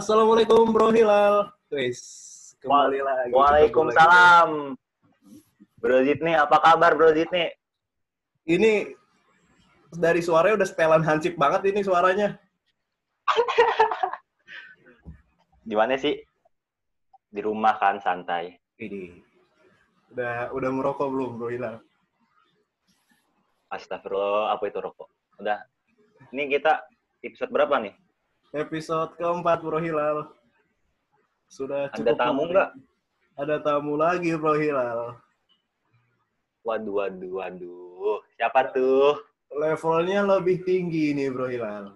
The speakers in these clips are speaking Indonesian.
Assalamualaikum Bro Hilal. Wis, kembali lagi. Waalaikumsalam. Bro Zidni, apa kabar Bro Zidni? Ini dari suaranya udah setelan hansip banget ini suaranya. Gimana sih? Di rumah kan santai. Ini udah udah merokok belum Bro Hilal? Astagfirullah, apa itu rokok? Udah. Ini kita episode berapa nih? Episode keempat Bro Hilal. Sudah Ada cukup tamu memberi- nggak? Ada tamu lagi Bro Hilal. Waduh, waduh, waduh. Siapa tuh? Levelnya lebih tinggi nih Bro Hilal.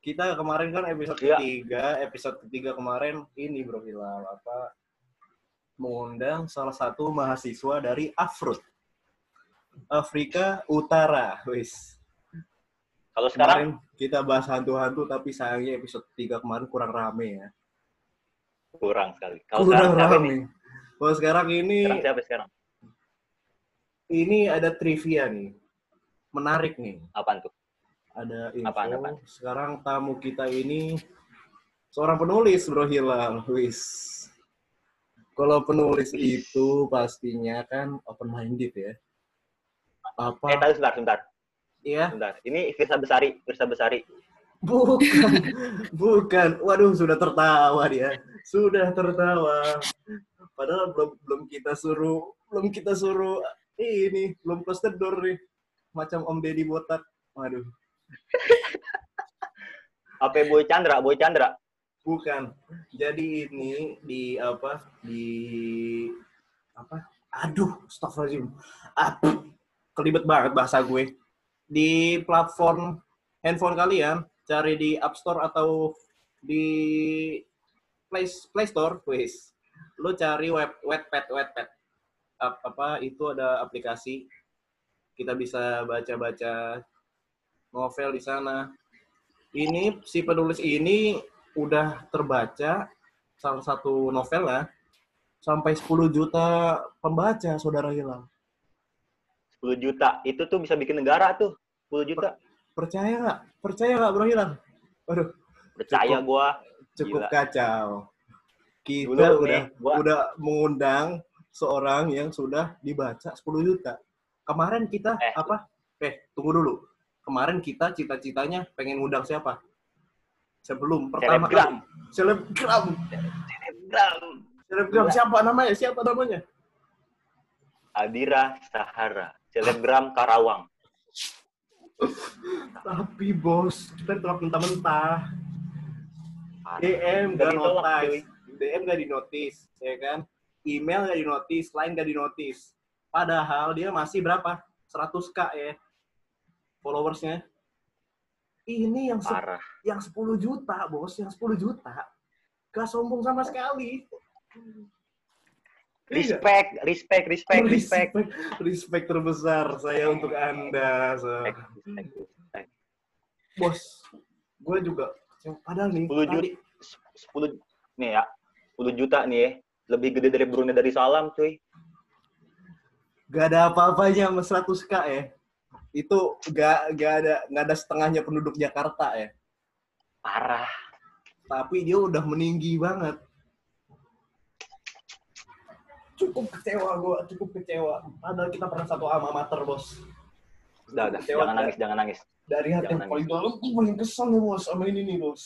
Kita kemarin kan episode Iya. ketiga, episode ketiga kemarin ini Bro Hilal apa mengundang salah satu mahasiswa dari Afrut. Afrika Utara, wis. Kalau sekarang Kemarin kita bahas hantu-hantu tapi sayangnya episode 3 kemarin kurang rame ya. kurang sekali. Kalau kurang sekarang rame. Kalau sekarang ini Sekarang siapa sekarang? ini ada trivia nih. Menarik nih. Apaan tuh? Ada info. Apaan, apaan? Sekarang tamu kita ini seorang penulis, Bro Hilal. Wis. Kalau penulis itu pastinya kan open minded ya. Apa? Eh, tadi sebentar, sebentar. Iya. Sebentar. Ini Firsa Besari, Firsa Besari. Bukan. Bukan. Waduh, sudah tertawa dia. Sudah tertawa. Padahal belum belum kita suruh belum kita suruh ini, belum close the door nih. Macam Om Deddy botak. Waduh. Apa Boy Chandra? Boy Chandra. Bukan. Jadi ini di apa? Di apa? Aduh, astagfirullahaladzim. Ah, kelibet banget bahasa gue. Di platform handphone kalian, cari di App Store atau di Play, Play Store, wis. Lu cari web Wattpad, Wattpad. Ap- apa itu ada aplikasi kita bisa baca-baca novel di sana. Ini si penulis ini udah terbaca salah satu novelnya sampai 10 juta pembaca, Saudara Hilal. 10 juta. Itu tuh bisa bikin negara tuh. 10 juta. Percaya nggak? Percaya nggak, Bro Hilal? Waduh, Percaya Cukup. gua. cukup Gila. kacau. Kita Dulu nih, udah gua- udah mengundang seorang yang sudah dibaca 10 juta. Kemarin kita Eh. apa? Eh, tunggu dulu. Kemarin kita cita-citanya pengen ngundang siapa? Sebelum pertama Selebgram. kali. Selebgram. Gram. Selebgram Gila. siapa namanya? Siapa namanya? Adira Sahara. Selebgram Karawang. Tapi bos, kita tolak mentah-mentah. Parah. DM gak ditolak, notice, DM gak dinotis, ya kan? Email gak dinotis, line gak dinotis. Padahal dia masih berapa? 100k ya followersnya. Ini yang Parah. yang 10 juta, bos, yang 10 juta. Gak sombong sama sekali. Iya. Respect, respect, respect, respect. respect, respect terbesar saya untuk anda, so. Respect, respect, respect. bos. Gue juga, padahal nih, 10 juta. tadi 10 nih ya. 10 juta nih ya. Lebih gede dari Brunei dari Salam, cuy. gak ada apa-apanya sama 100k ya. Itu gak, gak ada gak ada setengahnya penduduk Jakarta ya. Parah. Tapi dia udah meninggi banget. Cukup kecewa gue, cukup kecewa. Padahal kita pernah satu alma mater, bos. Udah, udah. Kecewa, Jangan Kak. nangis, jangan nangis. Dari hati yang paling dalam, gue paling kesel nih, bos. Sama ini nih, bos.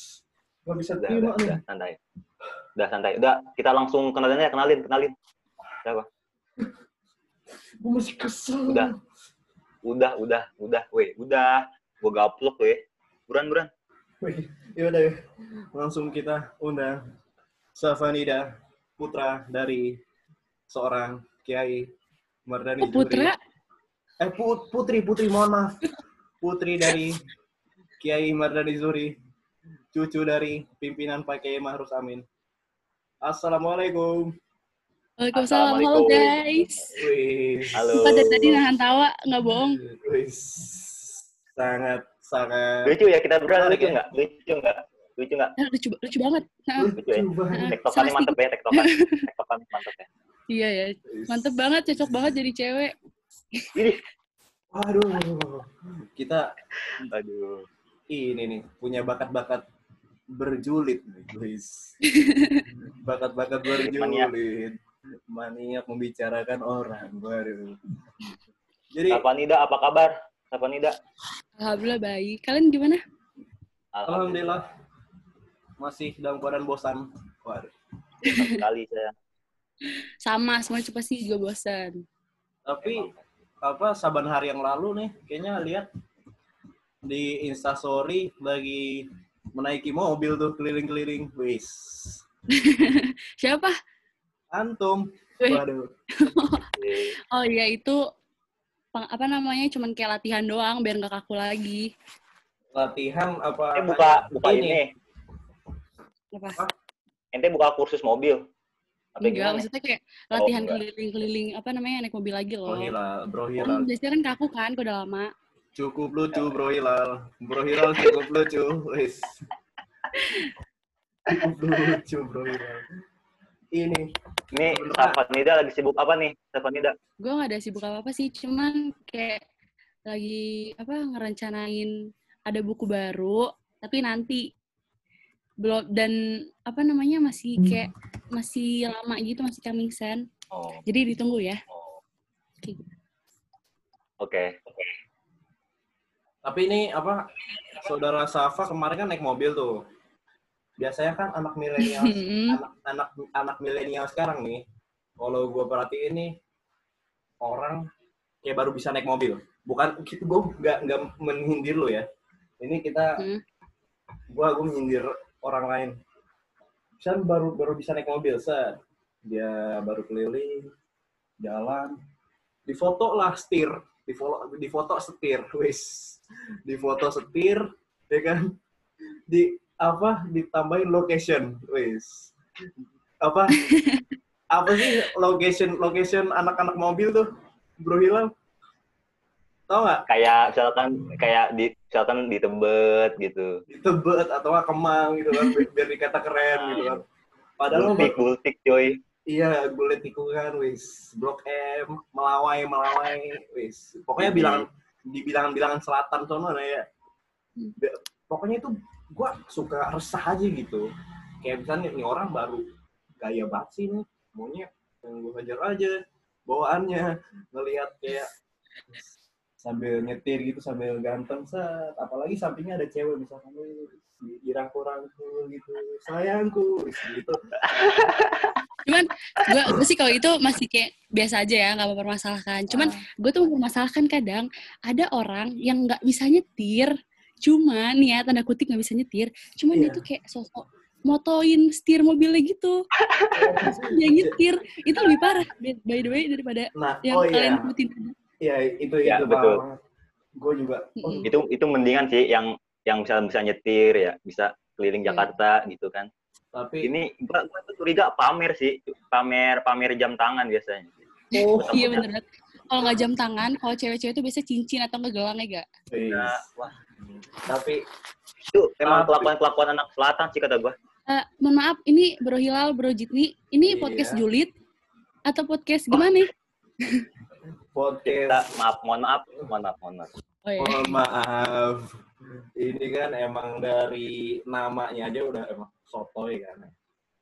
Gak bisa Udah, terima udah, nih. udah, santai. Udah, santai. Udah, kita langsung kenalin aja, kenalin, kenalin. Siapa? Gue masih kesel. Udah. Udah, udah, udah. Weh, udah. Gue gaplok, weh. Buran, buran. Wih, Yaudah, ya. langsung kita undang Safanida putra dari seorang Kiai Mardani Oh, putra? Zuri. Eh, put- putri, putri, mohon maaf. Putri dari Kiai Mardani Zuri. Cucu dari pimpinan Pak Kiai Mahrus Amin. Assalamualaikum. Waalaikumsalam. Halo Assalamualaikum. guys. Wih. Halo. Sumpah dari tadi nahan tawa, nggak bohong. Wih. Sangat, sangat. Lucu ya, kita berdua lucu ya? nggak? Lucu nggak? Lucu nggak? Ah, Lucu, lucu banget. Nah, Lucu ya? Lucu banget. Tektokannya mantep ya, tektokan. Tektokan mantep ya. Iya ya. Mantep banget, cocok banget jadi cewek. Ini. Waduh. Kita Aduh. ini nih punya bakat-bakat berjulit nih, guys. Bakat-bakat berjulit. Maniak membicarakan orang baru. Jadi Sapanida, apa kabar? Sapanida. Alhamdulillah baik. Kalian gimana? alhamdulillah masih dalam keadaan bosan. Waduh. sekali saya. Sama, semua cuma pasti juga bosan. Tapi apa saban hari yang lalu nih kayaknya lihat di instastory lagi menaiki mobil tuh keliling-keliling wis Siapa? antum Wih. waduh Oh iya itu apa namanya cuman kayak latihan doang biar nggak kaku lagi. latihan apa Ente buka buka ini. Apa? Ente buka kursus mobil. Apa Enggak, gimana? maksudnya kayak latihan enggak. keliling-keliling apa namanya naik mobil lagi bro loh. hilal bro Kan hilal biasanya kan kaku kan, udah lama. cukup lucu bro hilal bro hilal cukup lucu wis cukup lucu bro hilal ini Ini Beneran. Sapanida lagi sibuk apa nih? Sapanida. Gue gak ada sibuk apa-apa sih, cuman kayak lagi apa ngerencanain ada buku baru, tapi nanti belum dan apa namanya masih kayak masih lama gitu, masih coming soon. Oh. Jadi ditunggu ya. oh. Kayak gitu. Oke. Tapi ini apa saudara Safa kemarin kan naik mobil tuh. Biasanya kan anak milenial, Mm-mm. anak anak anak milenial sekarang nih, kalau gue perhatiin nih orang kayak baru bisa naik mobil. Bukan gitu gue nggak nggak menyindir lo ya. Ini kita Hmm. gue gue menyindir orang lain. Misalnya baru baru bisa naik mobil, set. Dia baru keliling, jalan, difoto lah setir, difoto difoto setir, wis, difoto setir, ya kan, di apa? Ditambahin location, wis, apa? Apa sih location location anak-anak mobil tuh, Bro Hilal, tau nggak? Kayak misalkan kayak di misalkan di Tebet gitu. Di Tebet atau nggak Kemang gitu kan, bi- biar dikata keren gitu kan. Padahal Bultik, bultik coy. Iya, gue tikungan, wis. Blok M, melawai, melawai, wis. Pokoknya bilangan di bilangan-bilangan selatan sono ya. Hmm. Pokoknya itu gue suka resah aja gitu. Kayak misalnya nih orang baru gaya banget sih nih, maunya yang gue hajar aja bawaannya ngelihat kayak sambil nyetir gitu sambil ganteng set apalagi sampingnya ada cewek misalkan "Wih, dirangkul-rangkul gitu sayangku gitu Cuman gue gue sih kalau itu masih kayak biasa aja ya, nggak mempermasalahkan. Cuman Ah. gue tuh mempermasalahkan kadang ada orang yang nggak bisa nyetir, cuman ya tanda kutip nggak bisa nyetir, cuman dia Iya. tuh kayak sosok motoin setir mobilnya gitu. Terus dia nyetir, itu lebih parah by the way daripada Nah, yang oh kalian iya, sebutin. Iya itu Ya, itu betul. Gue juga. Oh. Itu itu mendingan sih yang yang bisa bisa nyetir ya, bisa keliling Iya. Jakarta gitu kan. tapi Ini gua, gua tuh curiga pamer sih, pamer pamer jam tangan biasanya. oh, Iya bener banget. Kalau nggak jam tangan, kalau cewek-cewek tuh biasa cincin atau nggak gelang ya gak? wis. Nah, wah, tapi itu emang Tapi- kelakuan-kelakuan anak selatan sih kata gua. Eh, mohon maaf, ini Bro Hilal, Bro Jitni, ini Iya. podcast julid atau podcast gimana? Kita podcast. maaf, mohon maaf, mohon maaf, mohon maaf. Oh iya. mohon maaf. Ini kan emang dari namanya aja udah emang sotoy kan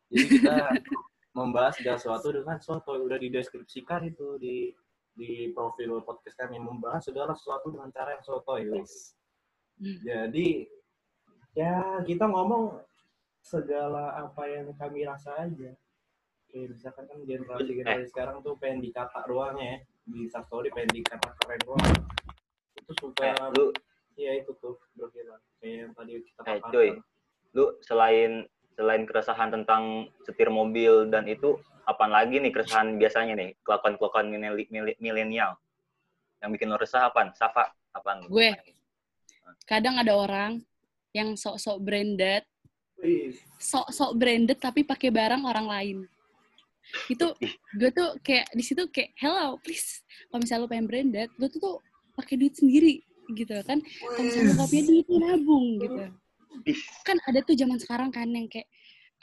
jadi kita membahas segala sesuatu dengan sotoy. Udah dideskripsikan itu di di profil podcast kami. Membahas segala sesuatu dengan cara yang sotoy guys Hmm. jadi ya kita ngomong segala apa yang kami rasa aja. Kayak misalkan kan generasi generasi sekarang tuh pengen dikata doang ya di story pengen dikata keren doang itu suka Eh, lu Iya itu tuh bro Hilal. kayak yang tadi kita Eh, paparkan. cuy. lu selain selain keresahan tentang setir mobil dan itu apaan lagi nih keresahan biasanya nih kelakuan-kelakuan mileni- mile- milenial yang bikin lo resah apaan? Safa apaan? Gue. Kadang ada orang yang sok-sok branded, sok-sok branded tapi pakai barang orang lain. Itu gue tuh kayak di situ kayak hello please. Kalau misalnya lu pengen branded, lu tuh tuh pakai duit sendiri gitu kan. Kalau misalnya punya duit, nabung gitu. Kan ada tuh zaman sekarang kan yang kayak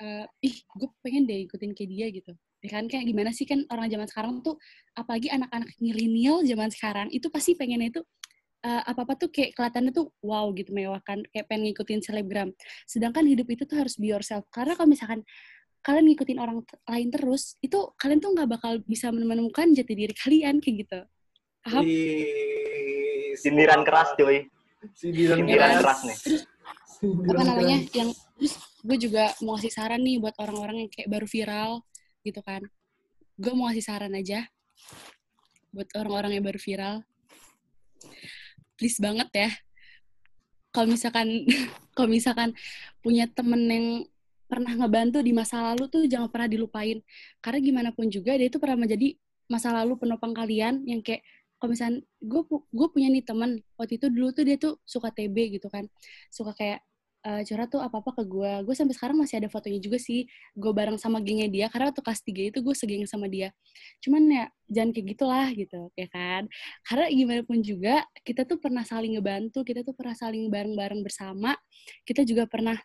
eh, ih gue pengen deh ikutin kayak dia gitu. Ya kan kayak gimana sih kan orang zaman sekarang tuh apalagi anak-anak milenial zaman sekarang itu pasti pengennya itu eh, apa-apa tuh kayak kelihatannya tuh wow gitu mewah kan kayak pengen ngikutin selebgram sedangkan hidup itu tuh harus be yourself karena kalau misalkan kalian ngikutin orang lain terus itu kalian tuh nggak bakal bisa menemukan jati diri kalian kayak gitu paham Sindiran keras, cuy. Sindiran, Sindiran keras. keras nih. Sindiran apa namanya keras. yang terus gue juga mau ngasih saran nih buat orang-orang yang kayak baru viral gitu kan gue mau ngasih saran aja buat orang-orang yang baru viral please banget ya kalau misalkan kalau misalkan punya temen yang pernah ngebantu di masa lalu tuh jangan pernah dilupain. Karena gimana pun juga dia itu pernah menjadi masa lalu penopang kalian yang kayak kalau misalkan gue gue punya nih temen waktu itu dulu tuh dia tuh suka TB gitu kan. Suka kayak eh, curhat tuh apa apa ke gue gue sampai sekarang masih ada fotonya juga sih. Gue bareng sama gengnya dia karena waktu kelas 3 itu gue segeng sama dia. Cuman ya jangan kayak gitulah gitu ya kan? Karena gimana pun juga kita tuh pernah saling ngebantu kita tuh pernah saling bareng-bareng bersama. Kita juga pernah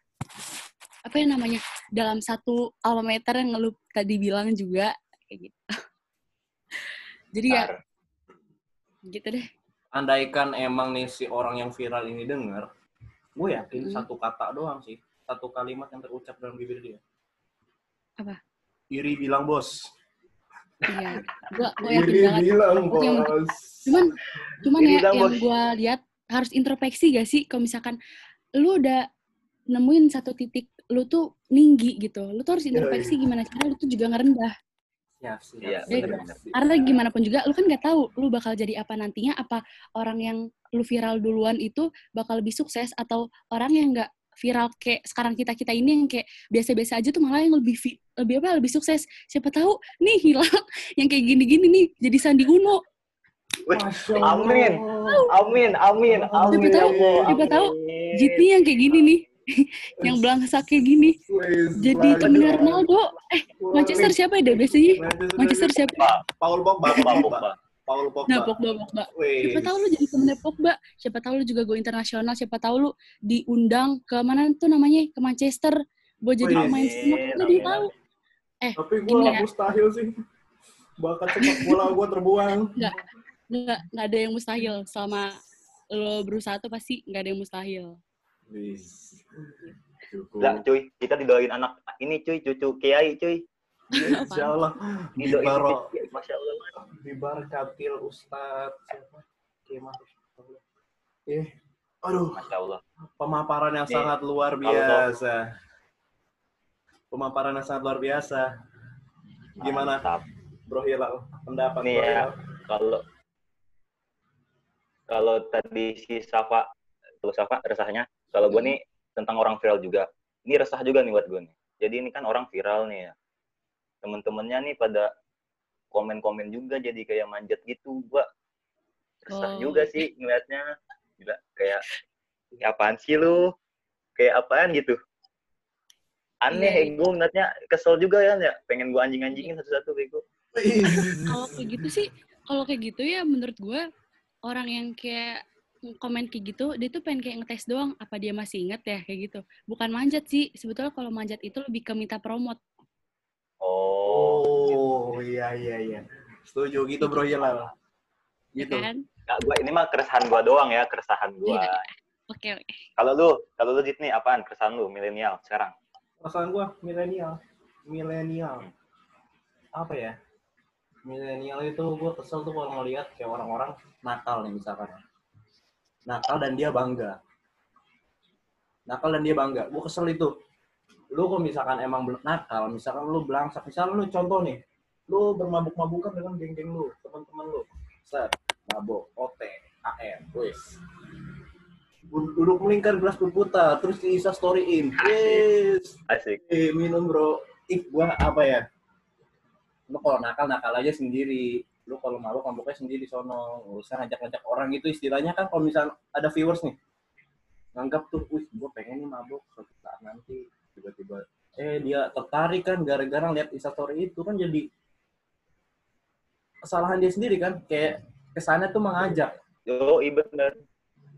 apa yang namanya dalam satu alma mater yang lu tadi bilang juga kayak gitu jadi ya gitu deh andaikan emang nih si orang yang viral ini denger, gue yakin Hmm. satu kata doang sih, satu kalimat yang terucap dalam bibir dia. Apa? Iri bilang bos. iya gue gue yakin Iri banget bilang Yang- bos. cuman cuman Iri ya yang gue lihat harus introspeksi gak sih kalau misalkan lu udah nemuin satu titik lu tuh tinggi gitu lu tuh harus Iya, introspeksi gimana cara lu tuh juga ngerendah Siap, siap, Iya, siap, bener-bener. siap. karena gimana pun juga lu kan nggak tahu lu bakal jadi apa nantinya apa orang yang lu viral duluan itu bakal lebih sukses atau orang yang nggak viral kayak sekarang kita kita ini yang kayak biasa-biasa aja tuh malah yang lebih lebih apa lebih sukses siapa tahu nih hilang yang kayak gini-gini nih jadi Sandi Uno Amin. Amin, amin, amin Siapa ya tahu, siapa tahu. Jitni yang kayak gini nih yang belangsak kayak gini. Jadi temennya Ronaldo. Eh Manchester siapa ya biasanya Manchester siapa? Paul Pogba, Pogba, Paul Pogba. Pogba. Paul Pogba. nah Pogba Pogba. Siapa tahu lu jadi temennya Pogba. Siapa tahu lu juga go internasional. Siapa tahu lu diundang ke mana tuh namanya? Ke Manchester. Buat jadi pemain semua. Lu dia tahu. Tapi gue ya. mustahil sih. Bakat sepak bola gue terbuang. nggak nggak nggak ada yang mustahil. Selama lo berusaha tuh pasti nggak ada yang mustahil. Cukup. Lah, cuy, kita didoain anak ini cuy, cucu Kiai cuy. Insya Allah. Dibaro, Masya Allah. dibarkatil Ustadz. Siapa? Eh, aduh. Masya Allah. Pemaparan yang sangat luar biasa. Pemaparan yang sangat luar biasa. Gimana, Mantap. Bro Hilal? Pendapat Nih Bro ya. Kalau kalau tadi si Safa, kalau Safa resahnya, kalau gue nih tentang orang viral juga. Ini resah juga nih buat gue nih. Jadi ini kan orang viral nih ya. Temen-temennya nih pada komen-komen juga jadi kayak manjat gitu. Gue resah Oh. juga sih ngeliatnya. Gila, kayak "Ih, apaan sih lu? Kayak apaan gitu. Aneh, Iya, iya. gue ngeliatnya kesel juga ya, ya. Pengen gue anjing-anjingin satu-satu bego. kalau kayak gitu sih kalau kayak gitu ya menurut gue orang yang kayak komen kayak gitu dia tuh pengen kayak ngetes doang apa dia masih inget ya kayak gitu bukan manjat sih sebetulnya kalau manjat itu lebih ke minta promote Oh, Oh, iya iya iya. Setuju gitu Bro Hilal. ya Gitu. kan Kak, gua ini mah keresahan gua doang ya, keresahan gua. Iya. oke oke Kalau lu, kalau lu Dit nih apaan keresahan lu milenial sekarang? Perasaan gua milenial. Milenial. Apa ya? Milenial itu gua kesel tuh kalau ngeliat kayak orang-orang nakal nih misalkan. Nakal dan dia bangga. Nakal dan dia bangga. Gua kesel itu. Lu kok misalkan emang nakal, misalkan lu belangsak, misalkan lu contoh nih, lu bermabuk-mabukan dengan geng-geng lu, teman-teman lu. Set, mabuk, OT, AM, wis. Duduk melingkar gelas berputar, terus di Insta storyin. Yes, Asik. Eh, minum bro. Ih, gua apa ya? Lu kalau nakal, nakal aja sendiri. Lu kalau mabuk, mabuknya sendiri sono. Usah ngajak-ngajak orang itu istilahnya kan kalau misal ada viewers nih. Nganggap tuh, wih gua pengen nih mabuk. Suatu saat nanti tiba-tiba. Eh, dia tertarik kan gara-gara lihat instastory itu kan jadi kesalahan dia sendiri kan. Kayak kesannya tuh mengajak. Yo, iya bener.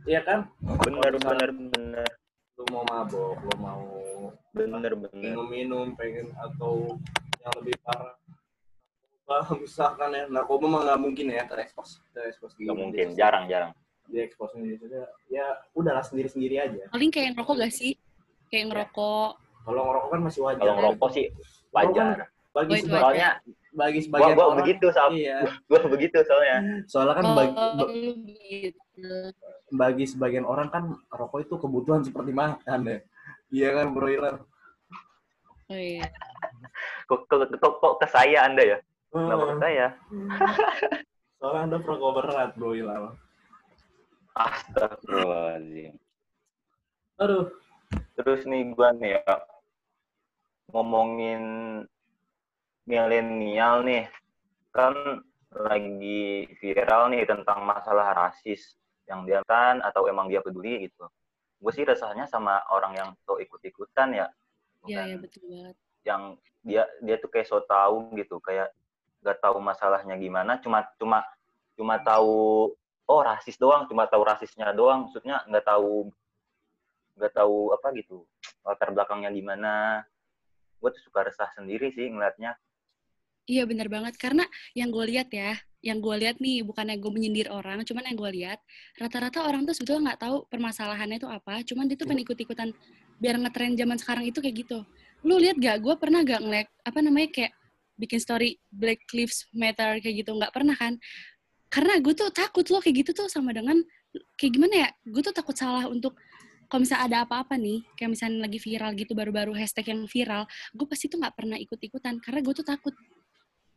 Iya kan? Bener, bener, bener. Lu mau mabuk, lu mau Bener, bener. minum-minum pengen atau yang lebih parah Bah, misalkan ya narkoba mah nggak mungkin ya terekspos terekspos Gak mungkin, jarang, jarang. dia expose di situ ya udahlah sendiri sendiri aja Paling kayak ngerokok gak sih? Kayak ngerokok. kalau ngerokok kan masih wajar Kalau ngerokok sih wajar. bagi Oh, sebagian Soalnya bagi gua sebagian gua orang begitu iya gua begitu soalnya. soalnya kan Oh, bagi, ba- lu gitu. bagi sebagian orang kan rokok itu kebutuhan seperti makan ya iya kan bro Ilan Oh iya. Kok, kok, kok, kok ke saya Anda ya? Kenapa ke saya? soalnya anda perokok berat bro Ilan Astagfirullahaladzim. aduh Terus nih gua nih ya ngomongin milenial nih kan lagi viral nih tentang masalah rasis yang dia kan atau emang dia peduli gitu. Gue sih rasanya sama orang yang so ikut-ikutan ya. Iya, iya betul banget. yang dia dia tuh kayak so tahu gitu kayak nggak tahu masalahnya gimana cuma cuma cuma tahu oh rasis doang cuma tahu rasisnya doang maksudnya nggak tahu nggak tahu apa gitu latar belakangnya gimana gue tuh suka resah sendiri sih ngeliatnya Iya benar banget karena yang gue lihat ya, yang gue lihat nih bukannya gue menyindir orang, cuman yang gue lihat rata-rata orang tuh sebetulnya nggak tahu permasalahannya itu apa, cuman dia tuh pengen ikut-ikutan biar ngetren zaman sekarang itu kayak gitu. Lu lihat gak? Gue pernah gak ngelek apa namanya kayak bikin story Black Lives Matter kayak gitu nggak pernah kan? Karena gue tuh takut loh kayak gitu tuh sama dengan kayak gimana ya? Gue tuh takut salah untuk kalau misalnya ada apa-apa nih, kayak misalnya lagi viral gitu baru-baru hashtag yang viral, gue pasti tuh nggak pernah ikut-ikutan karena gue tuh takut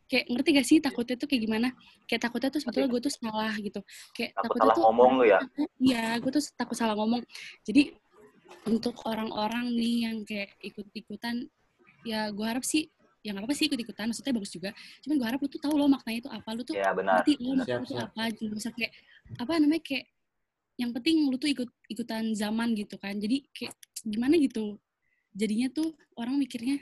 kayak ngerti gak sih takutnya tuh kayak gimana? Kayak takutnya tuh sebetulnya gue tuh salah gitu. Kayak Takut takutnya salah tuh ngomong lu ya? Iya, gue tuh takut salah ngomong. Jadi untuk orang-orang nih yang kayak ikut-ikutan, ya gue harap sih ya nggak apa-apa sih ikut-ikutan, maksudnya bagus juga. Cuman gue harap lu tuh tahu loh maknanya itu apa, lu tuh ya benar ngerti lo maknanya itu apa, nggak usah kayak apa namanya kayak yang penting lu tuh ikut ikutan zaman gitu kan. Jadi kayak gimana gitu. Jadinya tuh orang mikirnya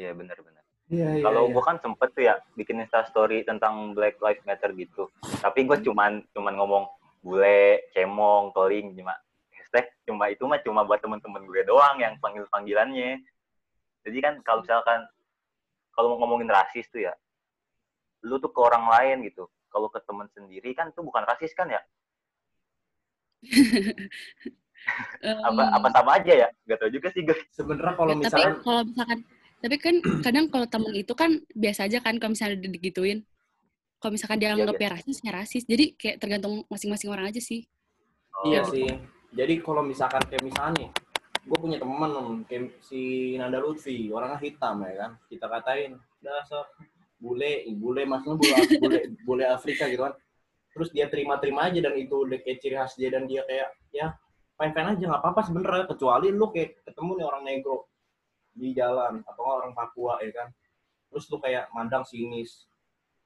iya benar-benar iya iya kalau iya. gue kan sempet tuh ya bikin insta story tentang Black Lives Matter gitu tapi gue cuman cuman ngomong bule cemong toling cuma hashtag cuma itu mah cuma buat temen-temen gue doang yang panggil panggilannya jadi kan kalau misalkan kalau mau ngomongin rasis tuh ya lu tuh ke orang lain gitu. Kalau ke temen sendiri kan tuh bukan rasis kan ya? Apa apa sama aja ya? Gak tau juga sih gue sebenarnya kalau Ya, tapi misalkan kalau misalkan tapi kan kadang kalau temen itu kan biasa aja kan kalau misalnya di- digituin. Kalau misalkan dia Iya, anggapnya rasis ya rasis. Jadi kayak tergantung masing-masing orang aja sih. Iya Oh, sih. Jadi kalau misalkan kayak misalnya nih, gue punya kayak si Nanda Lutfi, orangnya hitam ya kan. Kita katain, dasar bule, bule maksudnya bule, bule, bule Afrika gitu kan. Terus dia terima-terima aja dan itu udah kayak ciri khas dia dan dia kayak ya fine-fine aja nggak apa-apa sebenarnya kecuali lu kayak ketemu nih orang negro di jalan atau orang Papua ya kan. Terus lu kayak mandang sinis,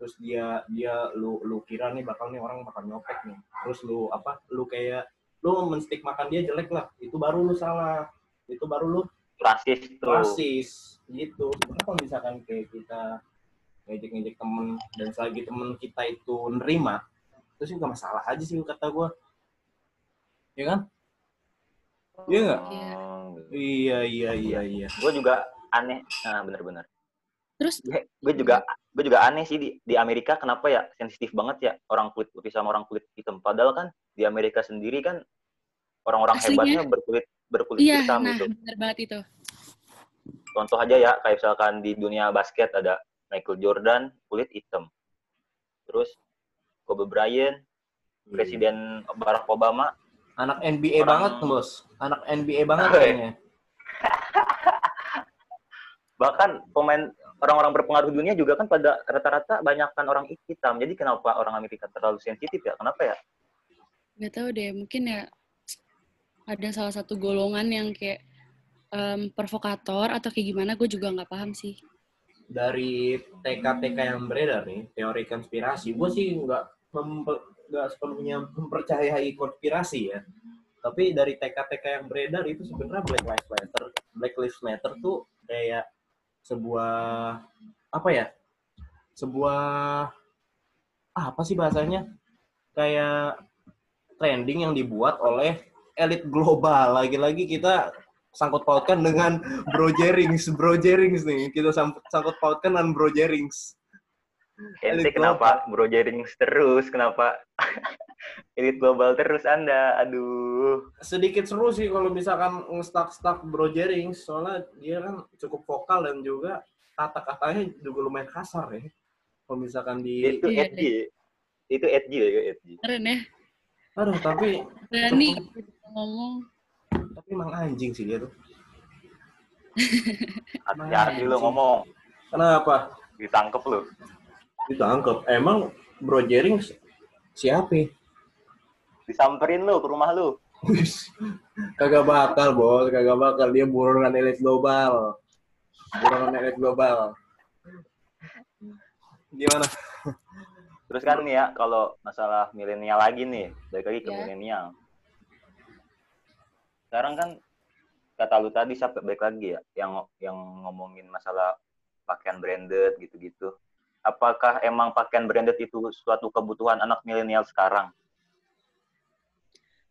terus dia dia lu lu kira nih bakal nih orang bakal nyopek nih terus lu apa lu kayak lu menstik makan dia jelek lah. Itu baru lu salah. Itu baru lu rasis tuh. rasis. Gitu. Kalau misalkan kayak kita ngejek-ngejek temen dan selagi temen kita itu nerima itu sih gak masalah aja sih kata gue ya kan? Iya nggak? Iya. Iya iya iya iya. Gue juga aneh. Nah bener-bener. Terus? Gue juga gue juga aneh sih di, di Amerika kenapa ya sensitif banget ya orang kulit putih sama orang kulit hitam. Padahal kan di Amerika sendiri kan orang-orang hebatnya berkulit berkulit iya hitam nah gitu. benar banget itu. Contoh aja ya kayak misalkan di dunia basket ada Michael Jordan kulit hitam. Terus Kobe Bryant Presiden Barack Obama. Anak NBA Orang- banget bos. Anak NBA banget kayaknya. Bahkan pemain orang-orang berpengaruh dunia juga kan pada rata-rata banyakkan orang hitam. Jadi kenapa orang Amerika terlalu sensitif ya? Kenapa ya? Nggak tahu deh mungkin ya ada salah satu golongan yang kayak em, provokator atau kayak gimana gue juga nggak paham sih dari TK-TK yang beredar nih, teori konspirasi, gue sih nggak nggak sepenuhnya mempercayai konspirasi ya. Tapi dari TK-TK yang beredar itu sebenarnya Black Lives Matter, Black Lives Matter tuh kayak sebuah apa ya? Sebuah ah, apa sih bahasanya? Kayak trending yang dibuat oleh elit global. Lagi-lagi kita sangkut pautkan dengan Bro Jerings, Bro Jerings nih. Kita sangkut pautkan dengan Bro Jerings. Ente Elit kenapa bro jaring terus? Kenapa elit global terus Anda? Aduh. sedikit seru sih kalau misalkan nge-stuck-stuck Bro Jering soalnya dia kan cukup vokal dan juga kata-katanya juga lumayan kasar ya. Kalau misalkan di Itu Iya, edgy. Itu edgy ya, edgy. Keren ya. aduh tapi Berani ngomong. tapi emang anjing sih dia tuh. Hati-hati lu Anjing. ngomong. Kenapa? Ditangkep lu. Ditangkap. Emang Bro Jering si- siapa? Disamperin lu ke rumah lu. Wis, kagak bakal bos, kagak bakal dia buronan elit global. Buronan elit global. Gimana? Terus kan nih ya, kalau masalah milenial lagi nih, balik lagi ke Ya. milenial. Sekarang kan kata lu tadi sampai balik lagi ya, yang yang ngomongin masalah pakaian branded gitu-gitu. Apakah emang pakaian branded itu suatu kebutuhan anak milenial sekarang?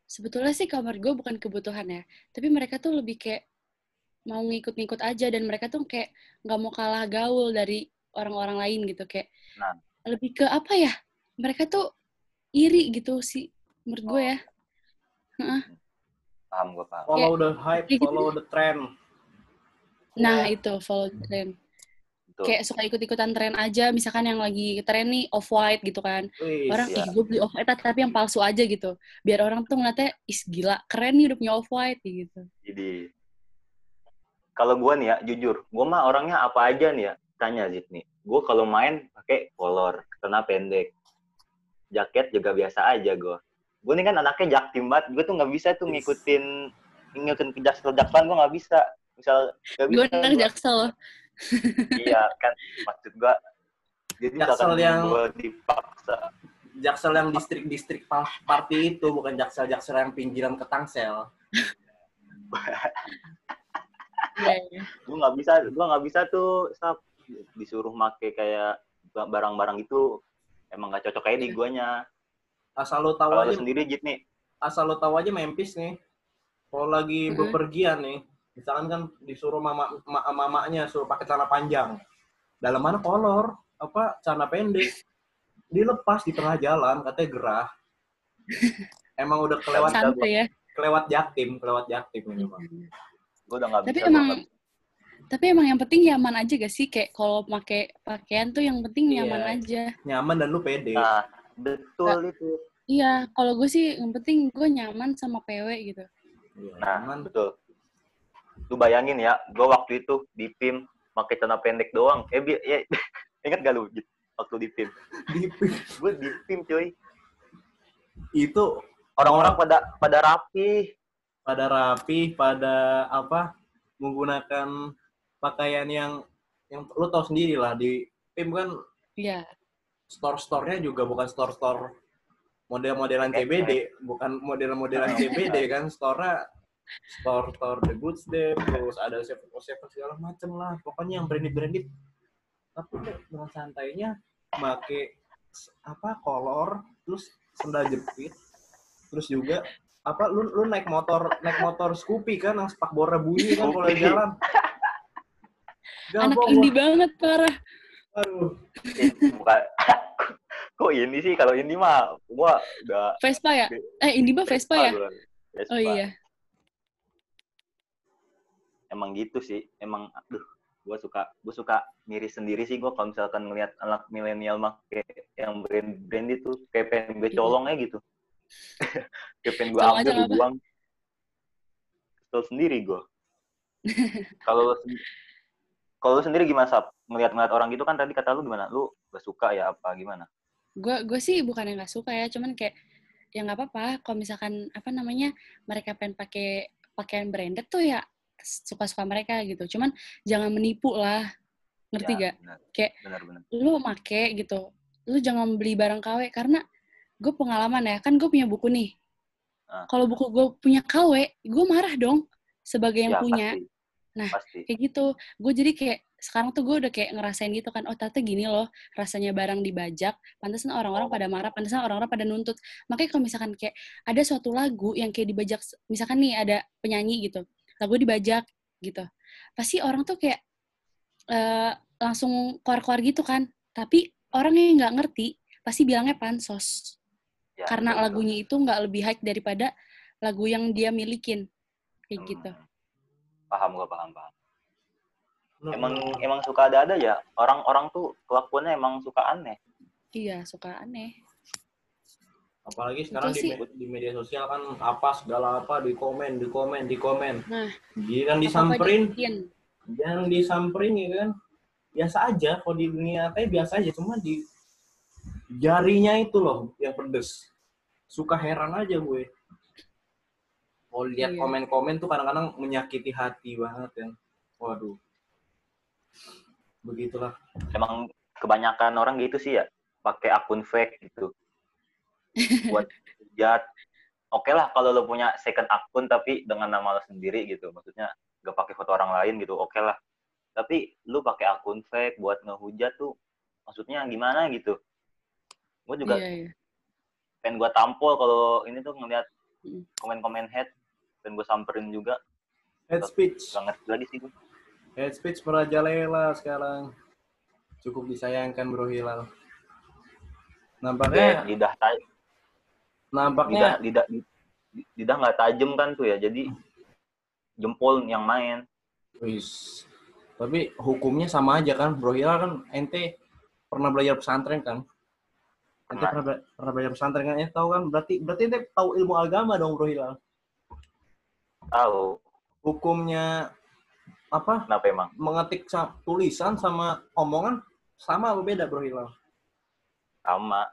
Sebetulnya sih kamar gue bukan kebutuhan ya. Tapi mereka tuh lebih kayak mau ngikut-ngikut aja dan mereka tuh kayak nggak mau kalah gaul dari orang-orang lain gitu kayak Nah. lebih ke apa ya mereka tuh iri gitu sih menurut gue ya Paham gue paham. Follow the hype, gitu. follow the trend. nah itu follow trend Betul. kayak suka ikut-ikutan tren aja misalkan yang lagi tren nih off white gitu kan Wih, orang iya. ih gue beli off white tapi yang palsu aja gitu biar orang tuh ngeliatnya is gila keren nih udah punya off white gitu Jadi kalau gue nih ya jujur, gue mah orangnya apa aja nih ya. Tanya Zid nih. Gue kalau main pakai kolor, celana pendek, jaket juga biasa aja gue. Gue nih kan anaknya jaktim banget. Gue tuh nggak bisa tuh ngikutin ngikutin ke jaksel jakselan gue nggak bisa. Misal gue bisa. anak gua. jaksel loh Iya kan maksud gue. Jadi Jaksel misalkan yang- gue dipaksa. Jaksel yang distrik-distrik pa- party itu bukan jaksel-jaksel yang pinggiran ke Tangsel. Iya, iya. gue nggak bisa gue nggak bisa tuh sap disuruh make kayak barang-barang itu emang nggak cocok kayak di guanya Asal lo tahu aja, sendiri Jit nih asal lo tahu aja Memphis nih. Kalau lagi Mhm. bepergian nih, misalkan kan disuruh mama ma- mamanya suruh pakai celana panjang. Dalam mana kolor, apa celana pendek. Dilepas di tengah jalan, katanya gerah. Emang udah kelewat santai ya kelewat jaktim, kelewat jaktim ini, Bang. gue udah nggak tapi bisa emang nggak- tapi emang yang penting nyaman aja gak sih kayak kalau pakai pakaian tuh yang penting nyaman Iya. aja Nyaman dan lu pede. nah betul itu. Iya kalau gue sih yang penting gue nyaman sama PW gitu. Iya, nah nyaman. betul. Lu bayangin ya gue waktu itu di PIM pakai celana pendek doang. Eh bi- ya, inget gak lu waktu di PIM Di- gue di PIM cuy. Itu orang-orang pada pada rapi. Pada rapi, pada apa menggunakan pakaian yang yang lu tahu sendiri lah di PIM kan iya store-store-nya juga bukan store-store model-modelan CBD, bukan model-modelan CBD kan, store-nya store-store The Goods Day, terus ada oh Seven segala macem lah, pokoknya yang branded-branded. Tapi kok dengan santainya make s- apa kolor, terus sendal jepit, terus juga apa lu lu naik motor naik motor Scoopy kan yang spakbornya bunyi kan kalau jalan. anak Gabung, indie banget parah. Aduh. Bukan kok ini sih? Kalau ini mah gua udah Vespa ya? Eh indie mah Vespa ya? Gua. Vespa. oh iya. Emang gitu sih. Emang aduh gue suka gue suka miris sendiri sih gue kalau misalkan ngelihat anak milenial make yang brand brand itu kayak pengen gue Iya. colong aja gitu. Kayak pengen gue ambil gue buang. Kesel sendiri gue kalau kalau lu sendiri gimana sap? Ngelihat ngelihat orang gitu kan tadi kata lu gimana? Lu gak suka ya apa gimana gue gue sih bukan yang nggak suka ya cuman kayak ya nggak apa-apa. Kalau misalkan apa namanya mereka pengen pakai pakaian branded tuh ya suka-suka mereka gitu. Cuman jangan menipu lah. Ngerti Ya, gak benar. Kayak- benar benar. lu make gitu lu jangan beli barang KW karena gue pengalaman ya. Kan gue punya buku nih. Ah. kalau buku gue punya KW gue marah dong sebagai yang ya, punya. pasti. Nah, pasti. kayak gitu. Gue jadi kayak sekarang tuh gue udah kayak ngerasain gitu kan oh ternyata gini loh rasanya barang dibajak pantesan orang-orang pada marah pantesan orang-orang pada nuntut. Makanya kalau misalkan kayak ada suatu lagu yang kayak dibajak misalkan nih ada penyanyi gitu lagu dibajak gitu pasti orang tuh kayak eh, langsung keluar-keluar gitu kan. Tapi orang yang nggak ngerti pasti bilangnya pansos. Ya, karena betul, lagunya itu nggak lebih high daripada lagu yang dia milikin kayak Hmm. gitu Paham gua paham paham. Emang emang suka ada-ada ya. Orang-orang tuh kelakuannya emang suka aneh. iya suka aneh. Apalagi sekarang di, di media sosial kan apa segala apa di komen di komen di komen. Nah, Apa-apa disamperin. yang disamperin ya kan? Biasa aja kalau di dunia nyata biasa aja. Cuma di jarinya itu loh yang pedes. Suka heran aja gue. Kalau lihat Iya. komen-komen tuh kadang-kadang menyakiti hati banget kan. Waduh begitulah Emang kebanyakan orang gitu sih ya. Pakai akun fake gitu. Buat hujat. Oke lah kalau lo punya second akun tapi dengan nama lo sendiri gitu. Maksudnya gak pakai foto orang lain gitu. Oke lah. Tapi lu pakai akun fake buat ngehujat tuh maksudnya gimana gitu. Gue juga Iya, iya. pengen gue tampol kalau ini tuh ngeliat Mm. komen-komen head pengen gue samperin juga head speech gak ngerti lagi sih gue head speech merajalela sekarang cukup disayangkan bro Hilal nampaknya lidah taj nampaknya lidah lidah nggak tajem kan tuh ya jadi jempol yang main Wis. Tapi hukumnya sama aja kan, Bro Hilal kan ente pernah belajar pesantren kan? Ente Pernah. pernah, bela- pernah belajar pesantren kan? Ente tahu kan? Berarti berarti ente tahu ilmu agama dong, Bro Hilal. tahu Hukumnya apa? kenapa emang Mengetik sa- tulisan sama omongan sama apa beda, Bro Hilal? sama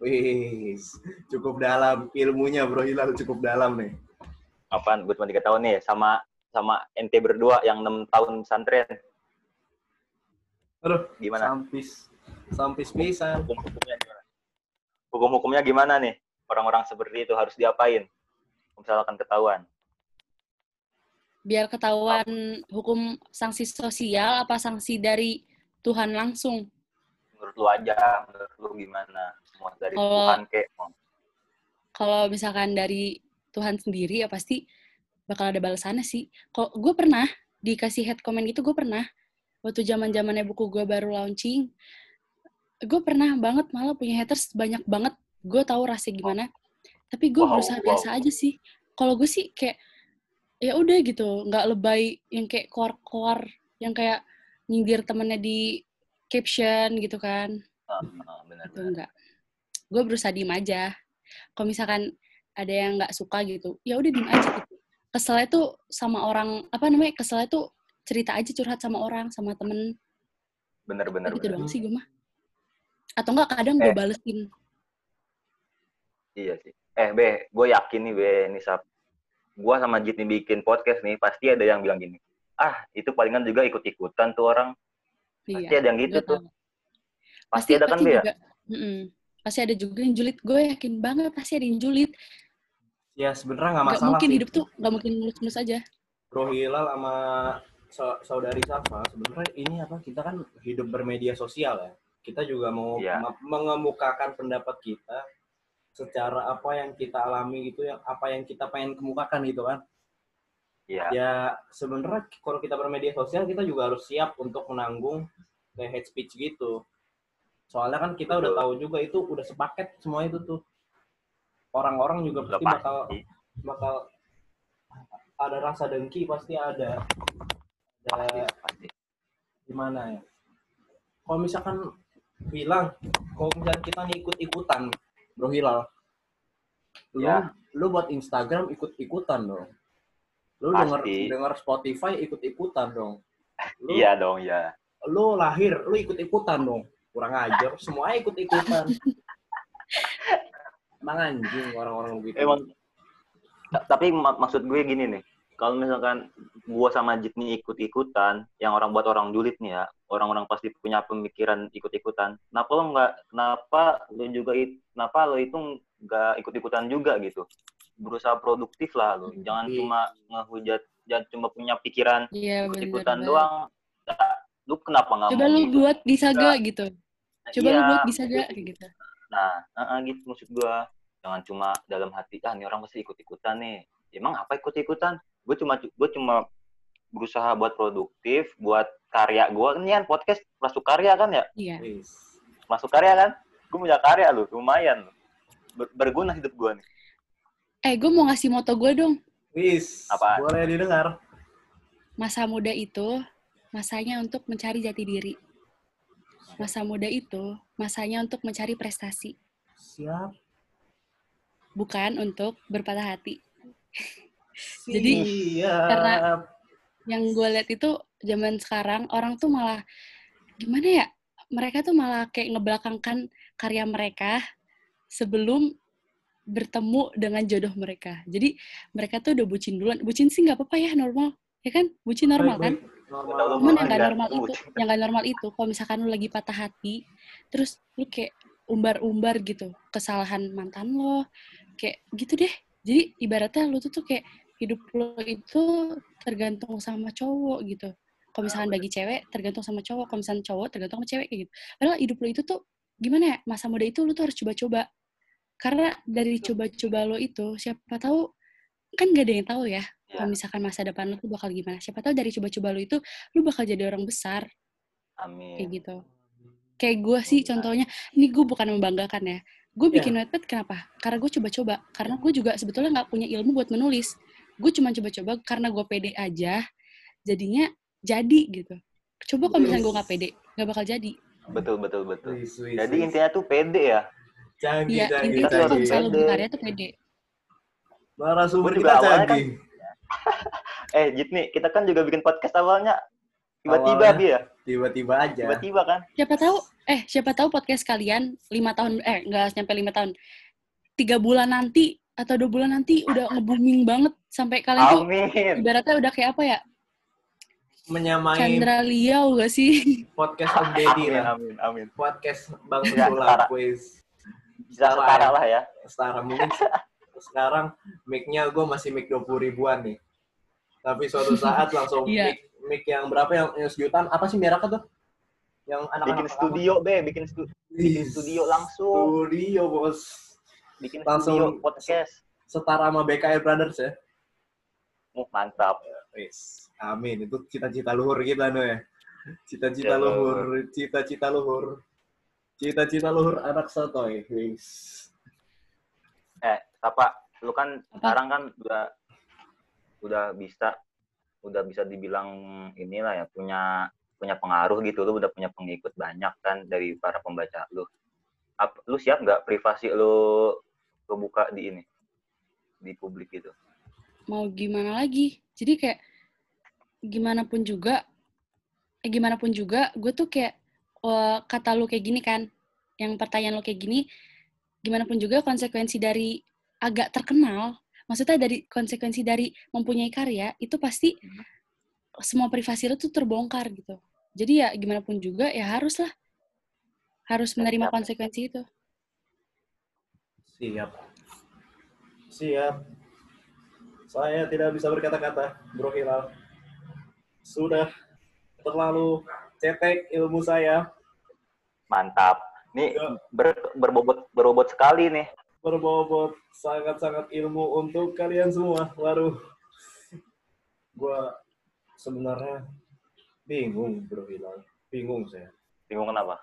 Wis, cukup dalam ilmunya, Bro Hilal cukup dalam nih. apaan gue cuma tiga tahun nih sama sama ente berdua yang enam tahun pesantren Aduh, gimana sampis. Sampis pisan. hukum hukumnya gimana hukum hukumnya gimana nih orang-orang seperti itu harus diapain misalkan ketahuan biar ketahuan hukum sanksi sosial apa sanksi dari Tuhan langsung menurut lu aja menurut lu gimana mau dari Kalau- Tuhan kek mau kalau misalkan dari Tuhan sendiri ya pasti bakal ada balasannya sih. Kalau gue pernah dikasih head comment gitu, gue pernah waktu zaman zamannya buku gue baru launching, gue pernah banget malah punya haters banyak banget. Gue tahu rasanya gimana, tapi gue Wow, berusaha wow. biasa aja sih. Kalau gue sih kayak ya udah gitu, nggak lebay yang kayak koar-koar, yang kayak nyindir temennya di caption gitu kan Ah, ah, benar itu enggak gue berusaha diem aja kalau misalkan ada yang nggak suka gitu ya udah diem aja gitu keselnya tuh sama orang apa namanya keselnya tuh cerita aja curhat sama orang sama temen benar benar gitu benar. doang sih gue mah atau enggak kadang gue Eh. balesin Iya sih. Eh, Be, gue yakin nih, Be, nih, Sap. Gue sama Jit nih bikin podcast nih, pasti ada yang bilang gini, ah, itu palingan juga ikut-ikutan tuh orang. Pasti iya ada yang gitu tuh. tahu. Pasti, ada kan, juga Mm-mm. pasti ada juga yang julid gue yakin banget pasti ada yang julid Ya sebenarnya nggak masalah mungkin sih. hidup tuh nggak mungkin mulus-mulus aja Bro Hilal sama sa- saudari Safa sebenarnya ini apa kita kan hidup bermedia sosial ya kita juga mau Iya. me- mengemukakan pendapat kita secara apa yang kita alami gitu yang apa yang kita pengen kemukakan gitu kan Iya. ya sebenarnya kalau kita bermedia sosial kita juga harus siap untuk menanggung kayak hate speech gitu soalnya kan kita udah Betul. tahu juga itu udah sepaket semua itu tuh orang-orang juga Udah pasti bakal bakal ada rasa dengki pasti ada ada pasti. gimana ya kalau misalkan bilang kalau misalkan kita nih ikut ikutan bro Hilal. Lu Ya. lu buat Instagram ikut ikutan dong. Lu Pasti. denger denger Spotify ikut ikutan dong. Lu, Iya dong, ya. lu lahir lu ikut ikutan dong. Kurang ajar semuanya ikut ikutan emang anjing orang-orang begitu. Emang, ta- tapi mak- maksud gue gini nih, kalau misalkan gue sama Jit nih ikut-ikutan, yang orang buat orang julid nih ya, orang-orang pasti punya pemikiran ikut-ikutan. Kenapa lo nggak, kenapa lo juga, kenapa lo itu nggak ikut-ikutan juga gitu? Berusaha produktif lah lo, jangan Iya. cuma ngehujat, jangan cuma punya pikiran iya bener ikut-ikutan doang. Nah, lu kenapa nggak coba lu gitu? buat bisa gak gitu coba lu Iya, buat bisa gak kayak gitu Nah, eh, eh, gitu maksud gua. Jangan cuma dalam hati, ah ini orang pasti ikut-ikutan nih. Emang apa ikut-ikutan? Gue cuma gue cuma berusaha buat produktif, buat karya gua. Ini kan podcast masuk karya kan ya? iya Wis. masuk karya kan gue punya karya lu lumayan lu Ber- berguna hidup gue nih Eh, gue mau ngasih moto gue dong. Wis, Apaan? boleh didengar. Masa muda itu masanya untuk mencari jati diri. Masa muda itu masanya untuk mencari prestasi, Siap. bukan untuk berpatah hati. Jadi, Siap. karena- Yang gue lihat itu zaman sekarang orang tuh malah gimana ya? Mereka tuh malah kayak ngebelakangkan karya mereka sebelum bertemu dengan jodoh mereka. Jadi mereka tuh udah bucin duluan. Bucin sih nggak apa-apa ya normal, ya kan? Bucin normal kan? Normal. Cuman yang gak normal itu, yang gak normal itu, kalau misalkan lu lagi patah hati, terus lu kayak umbar-umbar gitu kesalahan mantan lo, kayak gitu deh. Jadi ibaratnya lu tuh tuh kayak hidup lo itu tergantung sama cowok gitu. Kalau misalkan bagi cewek tergantung sama cowok, kalau misalkan cowok tergantung sama cewek kayak gitu. Padahal hidup lo itu tuh gimana ya? Masa muda itu lu tuh harus coba-coba. Karena dari coba-coba lo itu siapa tahu kan gak ada yang tahu ya Ya, kalau misalkan masa depan lu tuh bakal gimana. Siapa tahu dari coba-coba lu itu lu bakal jadi orang besar kayak amin gitu. Kayak gue sih contohnya, ini gue bukan membanggakan ya. Gue Ya. bikin Wattpad kenapa? Karena gue coba-coba. Karena gue juga sebetulnya nggak punya ilmu buat menulis. Gue cuma coba-coba karena gue pede aja. Jadinya jadi gitu. Coba kalau misalnya gue nggak pede, nggak bakal jadi. betul betul betul Wis, wis, jadi wis. intinya tuh pede ya canggih, Iya, canggih, intinya tuh canggih. kalau misalnya tuh pede. Narasumber kita kan- canggih. eh Jit nih kita kan juga bikin podcast awalnya tiba-tiba dia Tiba-tiba aja. tiba-tiba kan Siapa tahu, eh siapa tahu podcast kalian lima tahun, eh nggak nyampe lima tahun, tiga bulan nanti atau dua bulan nanti udah nge-booming banget sampai kalian tuh amin ibaratnya udah kayak apa ya Menyamai Chandra Liao gak sih podcast Om Deddy amin lah. amin amin Podcast Bang Sula quiz. bisa setara lah ya Setara mungkin sekarang mic-nya gue masih mic 20 ribuan nih. Tapi suatu saat langsung Iya. mic, mic yang berapa yang, yang sejutaan? Apa sih mereknya tuh? Yang anak-anak bikin studio be bikin, stu- bikin studio langsung Studio bos. Bikin Langsung- studio podcast Setara sama BKR Brothers ya. oh, mantap Wis. Amin. Itu cita-cita luhur kita no ya. Cita-cita luhur, cita-cita luhur. Cita-cita luhur anak sotoy. Wis. eh apa lu kan Apa? sekarang kan udah udah bisa udah bisa dibilang inilah ya punya punya pengaruh gitu lu udah punya pengikut banyak kan dari para pembaca lu Ap- lu siap nggak privasi lu kebuka di ini di publik gitu. Mau gimana lagi? Jadi kayak gimana pun juga eh, gimana pun juga gue tuh kayak eh, kata lu kayak gini kan yang pertanyaan lu kayak gini gimana pun juga konsekuensi dari agak terkenal maksudnya dari konsekuensi dari mempunyai karya itu pasti semua privasi lu tuh terbongkar gitu. Jadi ya gimana pun juga ya harus lah harus menerima konsekuensi itu Siap. Siap. Saya tidak bisa berkata-kata, Bro Hilal. Sudah terlalu cetek ilmu saya mantap nih Ya. ber- berbobot berbobot sekali nih berbobot sangat-sangat ilmu untuk kalian semua. Waduh. Gua sebenarnya bingung, Bro Hilal. Bingung saya. bingung kenapa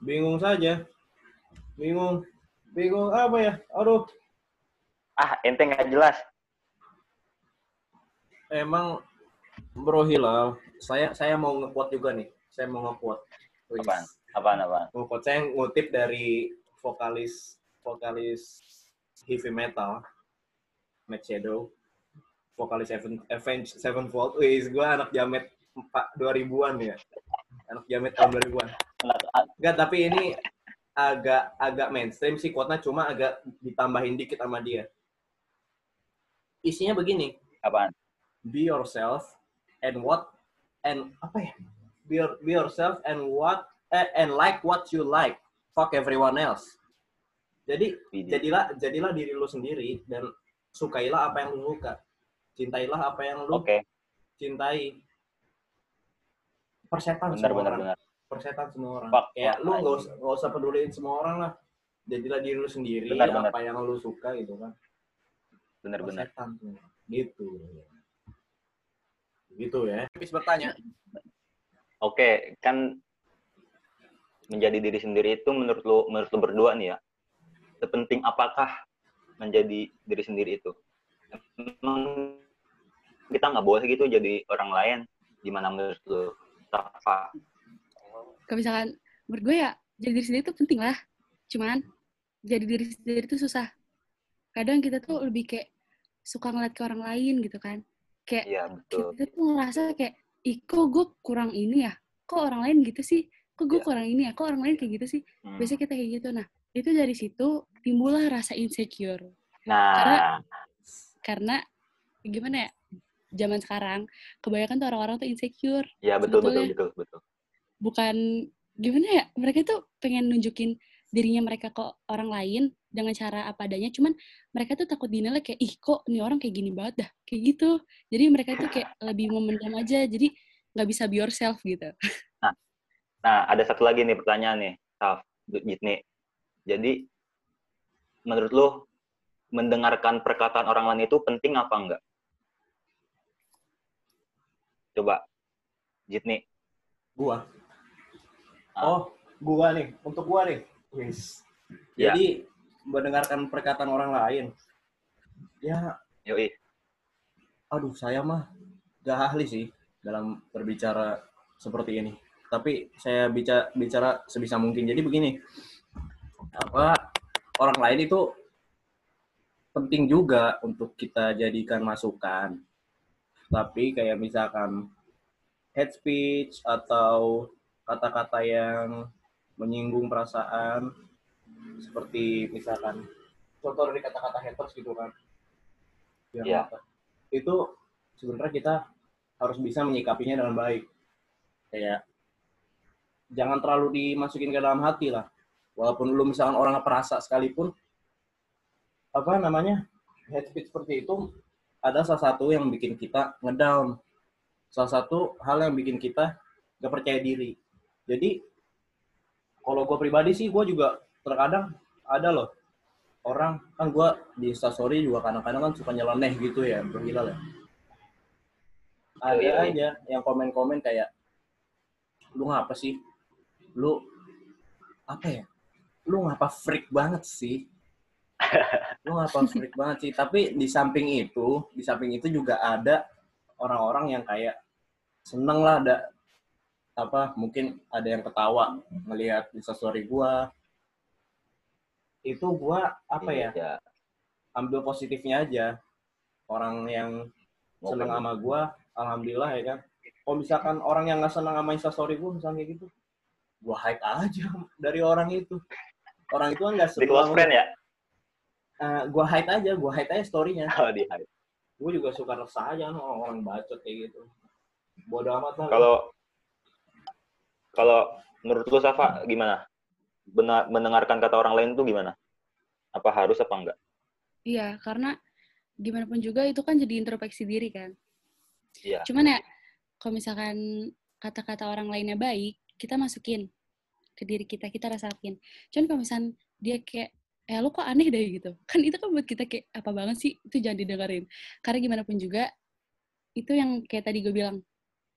Bingung saja. Bingung. Bingung apa ya? Aduh, ah ente nggak jelas emang Bro Hilal, saya saya mau nge-quote juga nih. Saya mau. Wis. apaan apaan apaan Nge-quote saya ngutip dari vokalis vokalis heavy metal Matt Shadow, vokalis Seven, Avenged Sevenfold. Wis, gue anak jamet 4 2000-an ya. Anak jamet tahun 2000-an. Anak- a- Enggak, tapi ini agak agak mainstream sih quote-nya cuma agak ditambahin dikit sama dia. Isinya begini, apaan? Be yourself and what and apa ya? Be, your- be yourself and what eh, and like what you like. Fuck everyone else. Jadi Widih. jadilah jadilah diri lu sendiri dan sukailah apa yang lu suka. Cintailah apa yang lu oke. cintai. Persetan benar semua benar orang. benar persetan semua orang. Fuck, kayak fuck, lu nggak usah nggak usah peduliin semua orang lah. Jadilah diri lu sendiri Benar, benar. apa yang lu suka gitu kan. Benar benar. Semua gitu. Gitu ya. Habis bertanya. Oke, kan menjadi diri sendiri itu menurut lo menurut lo berdua nih ya sepenting apakah menjadi diri sendiri itu? Emang kita nggak boleh gitu jadi orang lain. Gimana menurut Safa Kalau misalkan menurut gue ya jadi diri sendiri itu penting lah. Cuman jadi diri sendiri itu susah. Kadang kita tuh lebih kayak suka ngeliat ke orang lain gitu kan. Kayak iya betul kita tuh ngerasa kayak, ih kok gue kurang ini ya? Kok orang lain gitu sih? Kok gue Iya. kurang ini ya? Kok orang lain kayak gitu sih? Hmm. Biasanya kita kayak gitu. Nah, itu dari situ timbullah rasa insecure. nah Karena gimana ya? Zaman sekarang kebanyakan tuh orang-orang tuh insecure. ya betul betul betul betul bukan gimana ya mereka tuh pengen nunjukin dirinya mereka ke orang lain dengan cara apa adanya cuman mereka tuh takut dinilai kayak ih kok nih orang kayak gini banget dah kayak gitu jadi mereka tuh kayak lebih memendam aja jadi nggak bisa be yourself gitu Nah, ada satu lagi nih pertanyaan nih, Taf, Jitni. Jadi, menurut lo, mendengarkan perkataan orang lain itu penting apa enggak? Coba, Jitni. Gua. Ah. Oh, gua nih. Untuk gua nih. Wis. Ya. Jadi mendengarkan perkataan orang lain. Ya, Yoi. aduh saya mah gak ahli sih dalam berbicara seperti ini. Tapi saya bicara bicara sebisa mungkin. Jadi begini. Apa orang lain itu penting juga untuk kita jadikan masukan. Tapi kayak misalkan head speech atau kata-kata yang menyinggung perasaan seperti misalkan contoh dari kata-kata haters gitu kan. Yang Iya. Itu sebenarnya kita harus bisa menyikapinya dengan baik. Kayak jangan terlalu dimasukin ke dalam hati lah. Walaupun lu misalkan orang perasa sekalipun apa namanya? head speech seperti itu ada salah satu yang bikin kita ngedown. Salah satu hal yang bikin kita gak percaya diri. Jadi kalau gue pribadi sih gue juga terkadang ada loh orang kan gue di instastory juga kadang-kadang kan suka nyeleneh gitu ya berhilal ya. Ada Iya, iya. aja yang komen-komen kayak lu ngapa sih? Lu apa ya? Lu ngapa freak banget sih? lu ngapa freak banget sih? Tapi di samping itu, di samping itu juga ada orang-orang yang kayak seneng lah ada apa mungkin ada yang ketawa ngelihat instastory gua itu gua apa ya Iya. ambil positifnya aja orang yang seneng kan? sama gua alhamdulillah ya kan kalau misalkan orang yang nggak seneng sama instastory gua misalnya kayak gitu gua hide aja dari orang itu orang itu kan nggak Di close friend ya? Eh, gua hide aja gua hide aja storynya Oh, di hide. gue juga suka resah aja orang-orang bacot kayak gitu bodoh amat lah Kalau kalau menurut lo Safa gimana? Benar, mendengarkan kata orang lain itu gimana? Apa harus apa enggak? iya karena gimana pun juga itu kan jadi introspeksi diri kan Iya. cuman ya kalau misalkan kata-kata orang lainnya baik kita masukin ke diri kita kita rasakin cuman kalau misalkan dia kayak eh lo kok aneh deh gitu kan itu kan buat kita kayak apa banget sih itu jangan didengerin karena gimana pun juga itu yang kayak tadi gue bilang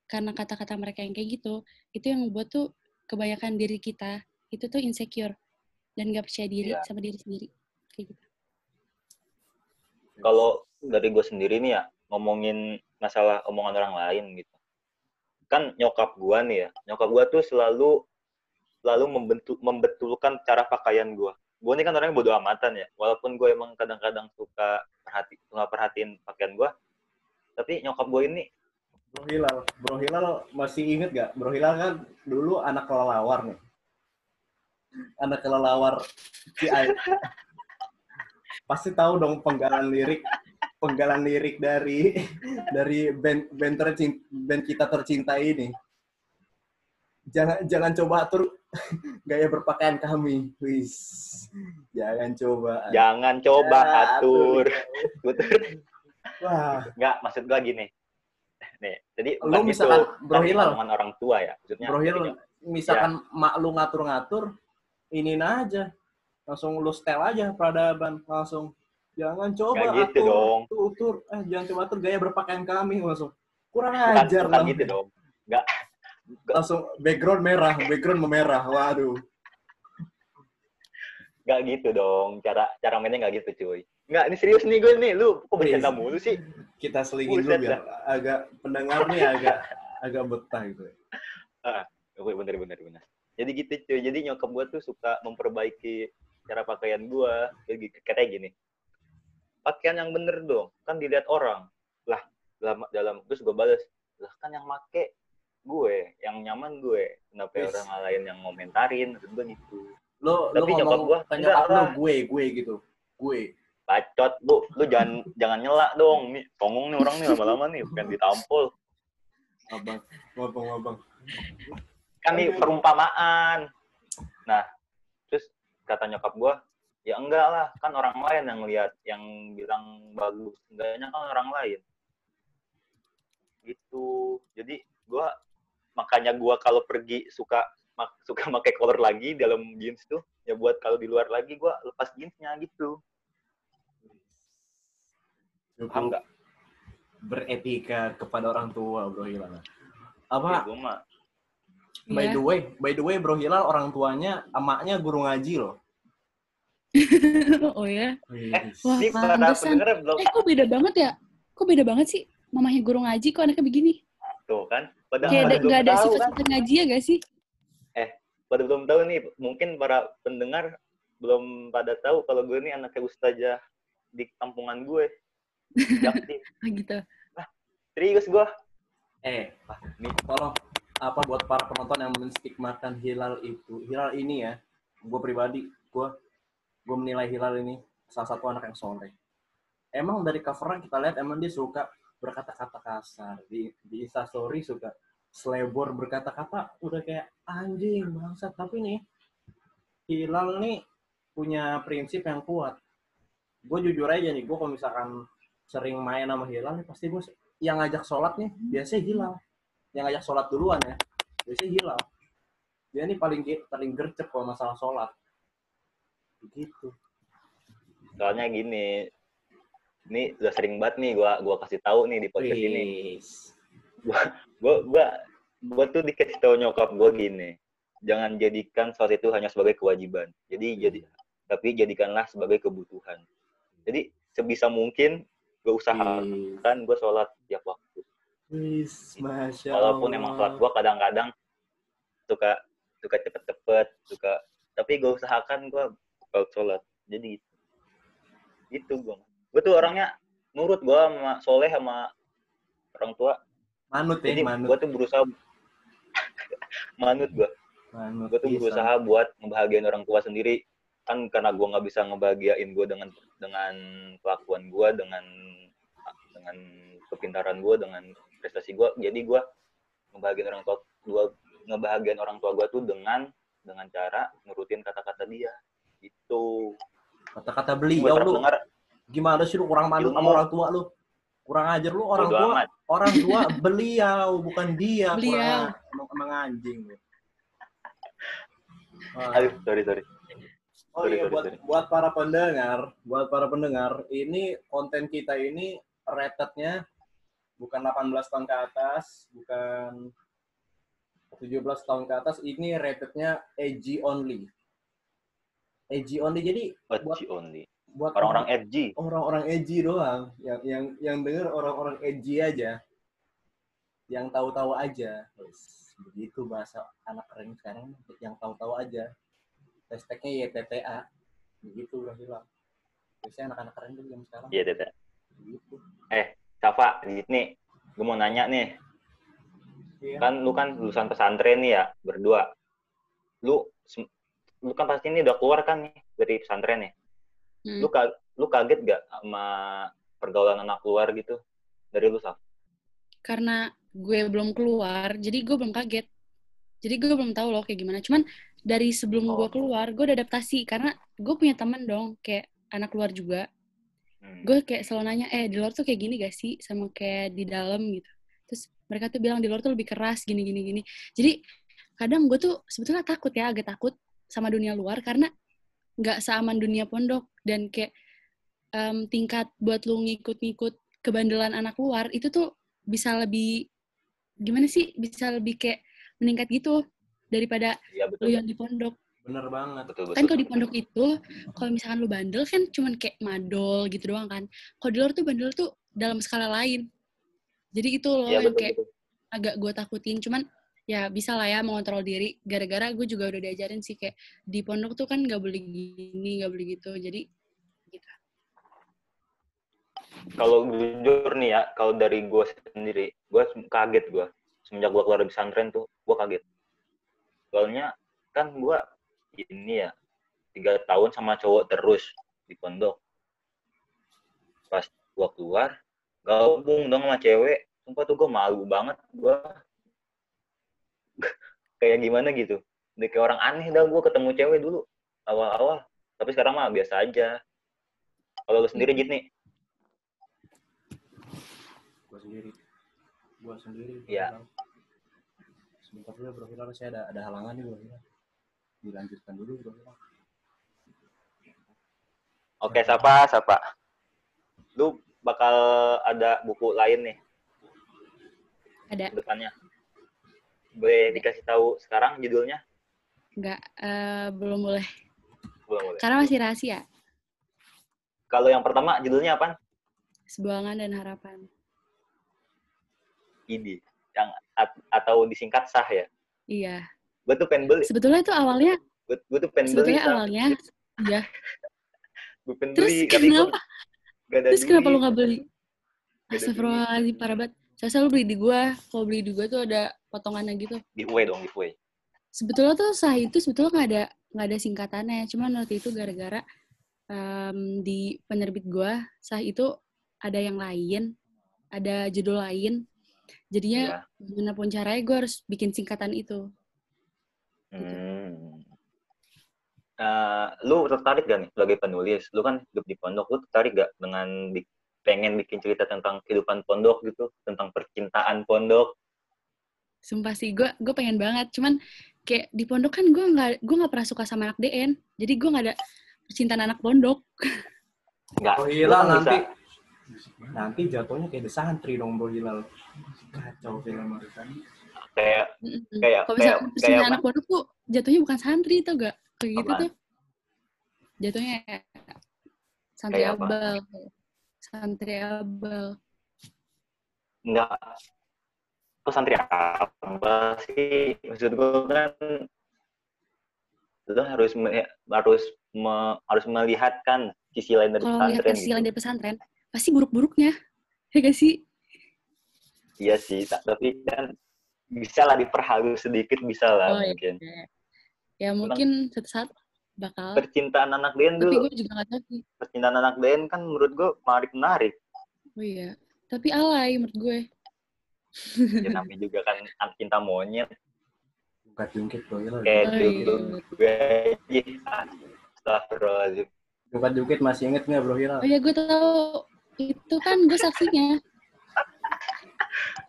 karena kata-kata mereka yang kayak gitu itu yang buat tuh kebanyakan diri kita itu tuh insecure dan gak percaya diri Iya. sama diri sendiri kayak gitu Kalau dari gue sendiri nih ya ngomongin masalah omongan orang lain gitu. Kan nyokap gua nih ya, nyokap gua tuh selalu selalu membentuk membetulkan cara pakaian gua. Gue ini kan orangnya bodo amatan ya, walaupun gue emang kadang-kadang suka perhati suka perhatiin pakaian gua, tapi nyokap gue ini Bro Hilal, Bro Hilal masih inget gak? Bro Hilal kan dulu anak kelelawar nih. Anak kelelawar CI. Pasti tahu dong penggalan lirik penggalan lirik dari dari band band, tercin- band kita tercinta ini. Jangan jangan coba atur gaya berpakaian kami. Wis. Jangan coba. jangan coba Ya, atur. Betul. Wah, Enggak, maksud gua gini. Nih, jadi Lu misalkan, itu Bro kan Hilal. orang tua ya, maksudnya. Bro Hil, jadi misalkan mak lu ngatur-ngatur, ini aja. Langsung lu setel aja peradaban. Langsung. Jangan coba Nggak gitu atur, dong. atur. Eh, jangan coba atur gaya berpakaian kami. Langsung. Kurang bukan, ajar bukan lah. gitu dong. Enggak langsung background merah, background memerah. Waduh. Gak gitu dong. Cara cara mainnya gak gitu, cuy. Nggak, ini serius nih gue nih. Lu kok bercanda mulu sih? Kita selingin dulu biar agak pendengar nih agak agak betah gitu. Oke, bener, bener, bener. Jadi gitu, cuy. Jadi nyokap gue tuh suka memperbaiki cara pakaian gue. Jadi katanya gini. Pakaian yang bener dong. Kan dilihat orang. Lah, dalam, dalam terus gue balas. Lah, kan yang make gue. Yang nyaman gue. Kenapa Yes. orang lain yang ngomentarin? Gue gitu. Lo lo Tapi nyokap ngomong gua, ke enggak nyokap lo gue gue gitu. Gue. Bacot, lu. Lu jangan jangan nyela dong. Nih, songong nih orang nih lama-lama nih. Pengen ditampol. Abang, ngobong ngobong. kan ini perumpamaan. Nah, terus kata nyokap gua, ya enggak lah, kan orang lain yang lihat, yang bilang bagus. Enggaknya kan orang lain. Gitu. Jadi gua makanya gua kalau pergi suka mak- suka pakai collar lagi dalam jeans tuh, ya buat kalau di luar lagi gua lepas jeansnya gitu. Paham nggak? Beretika kepada orang tua, Bro Hilal. Ya, Apa? gua mah By Iya. the way, by the way, Bro Hilal orang tuanya emaknya guru ngaji loh. oh ya. Wah, Wah, ini pantesan. pendengar belum Eh, kok beda banget ya? Kok beda banget sih? Mamanya guru ngaji, kok anaknya begini? tuh kan. Padahal Kayak ada, belum nggak ada tahu kan. sifat-sifat ngaji ya gak sih? pada belum tahu nih, mungkin para pendengar belum pada tahu kalau gue ini anaknya ustazah di kampungan gue. Ah, gitu. Serius gue. Eh, nih tolong apa buat para penonton yang menstigmakan hilal itu. Hilal ini ya, gue pribadi, gue gue menilai hilal ini salah satu anak yang soleh. Emang dari covernya kita lihat emang dia suka berkata-kata kasar di di instastory suka selebor berkata-kata udah kayak anjing bangsat tapi nih hilal nih punya prinsip yang kuat gue jujur aja nih gue kalau misalkan sering main sama hilal nih pasti gue yang ngajak sholat nih biasanya hilal yang ngajak sholat duluan ya biasanya hilal dia nih paling paling gercep kalau masalah sholat begitu Soalnya gini, ini udah sering banget nih gue gua kasih tahu nih di podcast ini. Wis. Gue gua gua tuh dikasih tahu nyokap gue gini. Jangan jadikan sholat itu hanya sebagai kewajiban. Jadi jadi tapi jadikanlah sebagai kebutuhan. Jadi sebisa mungkin gue usahakan Wis. gue sholat tiap waktu. Wis, masya Allah. walaupun emang sholat gua kadang-kadang suka suka cepet-cepet suka tapi gue usahakan gua kalau sholat jadi gitu gitu gue gue tuh orangnya nurut gua sama soleh sama orang tua manut ya jadi manut gua tuh berusaha manut gua manut gue tuh bisa. berusaha buat ngebahagiain orang tua sendiri kan karena gua nggak bisa ngebahagiain gue dengan dengan kelakuan gua dengan dengan kepintaran gua dengan prestasi gua. Jadi gua ngebahagiain orang tua gua ngebahagiain orang tua gua tuh dengan dengan cara nurutin kata-kata dia. Gitu. Kata-kata beliau para lu. pendengar gimana sih lu? Kurang manut sama orang tua lu? Kurang ajar lu? Orang tua amat. orang tua beliau bukan dia. Beliau. kurang emang, emang anjing lu aduh sorry sorry Oh Sorry, iya sorry, buat sorry. buat para pendengar, buat para pendengar, ini konten kita ini rated-nya bukan 18 tahun ke atas, bukan 17 tahun ke atas, ini rated-nya AG only. AG only. Jadi buat Oji only buat orang-orang edgy orang-orang edgy doang, yang yang yang denger orang-orang edgy aja. Yang tahu-tahu aja. Begitu bahasa anak keren sekarang, yang tahu-tahu aja. Hashtagnya YTTA. Begitu udah hilang. Biasanya anak-anak keren tuh jam sekarang. iya tete Begitu. Safa nih gue mau nanya nih Iya. kan lu kan lulusan pesantren nih ya berdua lu lu kan pasti ini udah keluar kan nih dari pesantren nih Hmm. lu ka- lu kaget gak sama pergaulan anak luar gitu dari lu Saf? Karena gue belum keluar, jadi gue belum kaget. Jadi gue belum tahu loh kayak gimana. Cuman dari sebelum Oh. gue keluar, gue udah adaptasi. Karena gue punya teman dong, kayak anak luar juga. Hmm. gue kayak selalu nanya eh di luar tuh kayak gini gak sih sama kayak di dalam gitu terus mereka tuh bilang di luar tuh lebih keras gini gini gini jadi kadang gue tuh sebetulnya takut ya agak takut sama dunia luar karena nggak seaman dunia pondok dan kayak em, tingkat buat lu ngikut-ngikut kebandelan anak luar itu tuh bisa lebih gimana sih bisa lebih kayak meningkat gitu daripada lu betul. yang di pondok. Bener banget. Betul betul. Kan kalau di pondok itu, kalau misalkan lu bandel kan cuman kayak madol gitu doang kan. Kalau di luar tuh bandel tuh dalam skala lain. Jadi itu loh Iya yang betul kayak betul. agak gue takutin. Cuman ya bisa lah ya mengontrol diri. Gara-gara gue juga udah diajarin sih kayak di pondok tuh kan nggak boleh gini, nggak boleh gitu. Jadi gitu. Kalau jujur nih ya, kalau dari gue sendiri, gue kaget gue. Semenjak gue keluar dari pesantren tuh, gue kaget. Soalnya kan gue ini ya, tiga tahun sama cowok terus di pondok. Pas gue keluar, gabung dong sama cewek. Sumpah tuh gue malu banget. Gue kayak gimana gitu. Udah kayak orang aneh dah gue ketemu cewek dulu. Awal-awal. Tapi sekarang mah biasa aja. Kalau lu sendiri, Jit, nih? Gue sendiri. Gue sendiri. Iya. Hilal. Sebentar dulu Bro Hilal, saya ada, ada halangan nih Bro Hilal. Dilanjutkan dulu Bro Hilal. Oke, siapa? Siapa? Lu bakal ada buku lain nih Ada depannya. Boleh dikasih tahu sekarang judulnya? nggak eh, belum boleh. Belum boleh. Karena masih rahasia. Kalau yang pertama judulnya apa? Sebuangan dan harapan. ID. Yang at- atau disingkat sah ya. Iya. Gue tuh pengen beli. Sebetulnya itu awalnya, Gue tuh pengen beli. sebetulnya awalnya, iya. Gue pengen Terus beli. tapi gua kenapa? ada Terus kenapa lu nggak beli? Astagfirullahaladzim, parah banget. Saya selalu beli di gua. Kalau beli di gua tuh ada potongannya gitu. Giveaway dong, giveaway. Sebetulnya tuh sah itu sebetulnya nggak ada nggak ada singkatannya. Cuman waktu itu gara-gara em, di penerbit gua sah itu ada yang lain, ada judul lain. Jadinya Iya. gimana pun caranya gue harus bikin singkatan itu. Hmm. Eh, lu tertarik gak nih sebagai penulis? Lu kan hidup di pondok, lu tertarik gak dengan bi- pengen bikin cerita tentang kehidupan pondok gitu, tentang percintaan pondok? Sumpah sih, gue gue pengen banget. Cuman kayak di pondok kan gue nggak gue nggak pernah suka sama anak DN. Jadi gue nggak ada percintaan anak pondok. Enggak. Bro lu Hilal kan nanti. bisa- Nanti jatuhnya kayak The Santri dong Bro Hilal. Kacau film kayak. Kayak- Kalau kayak- misalnya percintaan kayak anak pondok tuh jatuhnya bukan santri tau gak? Kayak gitu tuh. Jatuhnya kayak santri Kayak apa? abal. Santri abal. enggak kok santri apa sih maksud gue kan lu harus me- harus me- harus melihatkan sisi lain dari Kalau lihat pesantren ke gitu. dari pesantren, pasti buruk-buruknya. Ya gak sih? Iya sih, ta- tapi kan bisa lah diperhalus sedikit bisa lah Oh, iya. mungkin. Ya mungkin suatu saat bakal. Percintaan anak Den Tapi dulu, gue juga gak tahu sih. percintaan anak Den kan menurut gue menarik menarik. Oh iya. Tapi alay menurut gue. Ya namanya juga kan anak cinta monyet Bukan jungkit Bro Hilal. kayak Oh, iya. dulu gue aja. Astagfirullahaladzim. Bukan jungkit masih inget nggak Bro Hilal? Oh iya gue tahu. Itu kan gue saksinya.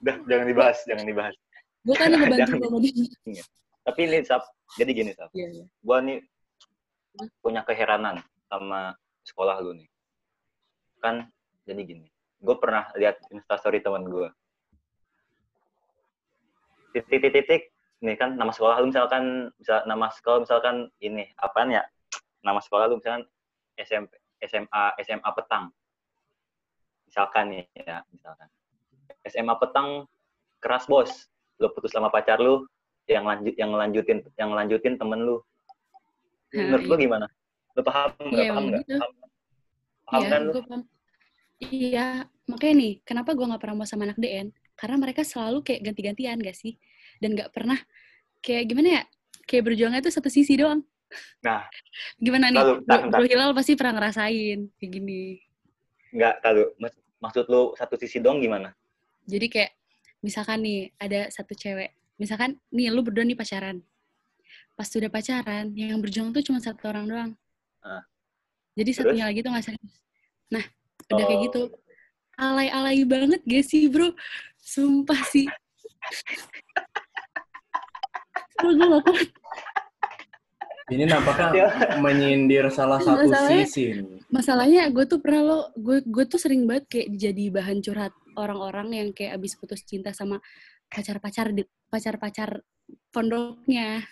Udah, jangan dibahas, jangan dibahas. Gue kan yang ngebantu sama dia. Tapi ini, Sap, jadi gini, Sap. Iya, iya. Gue nih punya keheranan sama sekolah lu nih. Kan, jadi gini. Gue pernah lihat instastory teman gue. Titik-titik, nih kan nama sekolah lu misalkan, misal, nama sekolah misalkan ini, apaan ya? Nama sekolah lu misalkan SMP, SMA, SMA Petang. Misalkan nih, ya, misalkan. SMA Petang keras bos. Lu putus sama pacar lu, yang lanjut yang lanjutin yang lanjutin temen lu. Nah, Menurut lu iya. gimana? Lu paham nggak? Iya, paham nggak? Paham, paham Iya, kan lu? paham. Iya, makanya nih, kenapa gue gak pernah mau sama anak DN? Karena mereka selalu kayak ganti-gantian gak sih? Dan gak pernah kayak gimana ya? Kayak berjuangnya tuh satu sisi doang. Nah. Gimana nih? Lalu, Bro. Bro Hilal pasti pernah ngerasain kayak gini. Nggak, kalau maksud lu satu sisi dong gimana? Jadi kayak misalkan nih ada satu cewek, misalkan nih lu berdua nih pacaran. Pas sudah pacaran, yang berjuang tuh cuma satu orang doang. Ah. Jadi Terus? satunya lagi tuh nggak serius. Nah, udah kayak Oh. gitu. Alay-alay banget gak sih, bro? Sumpah sih. Gue gak kuat. Ini nampaknya Ya. menyindir salah satu Masalahnya- sisi. nih. Masalahnya gue tuh pernah lo, gue gue tuh sering banget kayak jadi bahan curhat orang-orang yang kayak abis putus cinta sama pacar-pacar di- pacar-pacar pondoknya.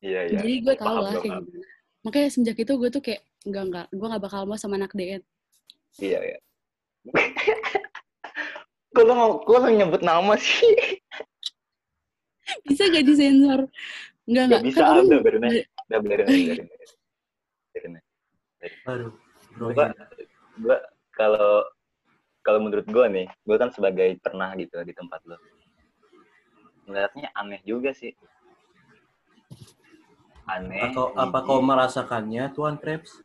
Iya, iya. Jadi gue tau lah kayak gimana. Makanya semenjak itu gue tuh kayak enggak enggak, gue gak bakal mau sama anak DN. Iya, iya. Kok lo, mau- kok lo nyebut nama sih? Bisa gak disensor? Enggak enggak. Gak bisa, kan udah aja. Udah aja. Biarin aja. Aduh, bro. Gua, gua kalau kalau menurut gua nih, gua kan sebagai pernah gitu di tempat lo. Ngeliatnya aneh juga sih. Aneh. Apa kau, apa kau merasakannya, Tuan Krebs?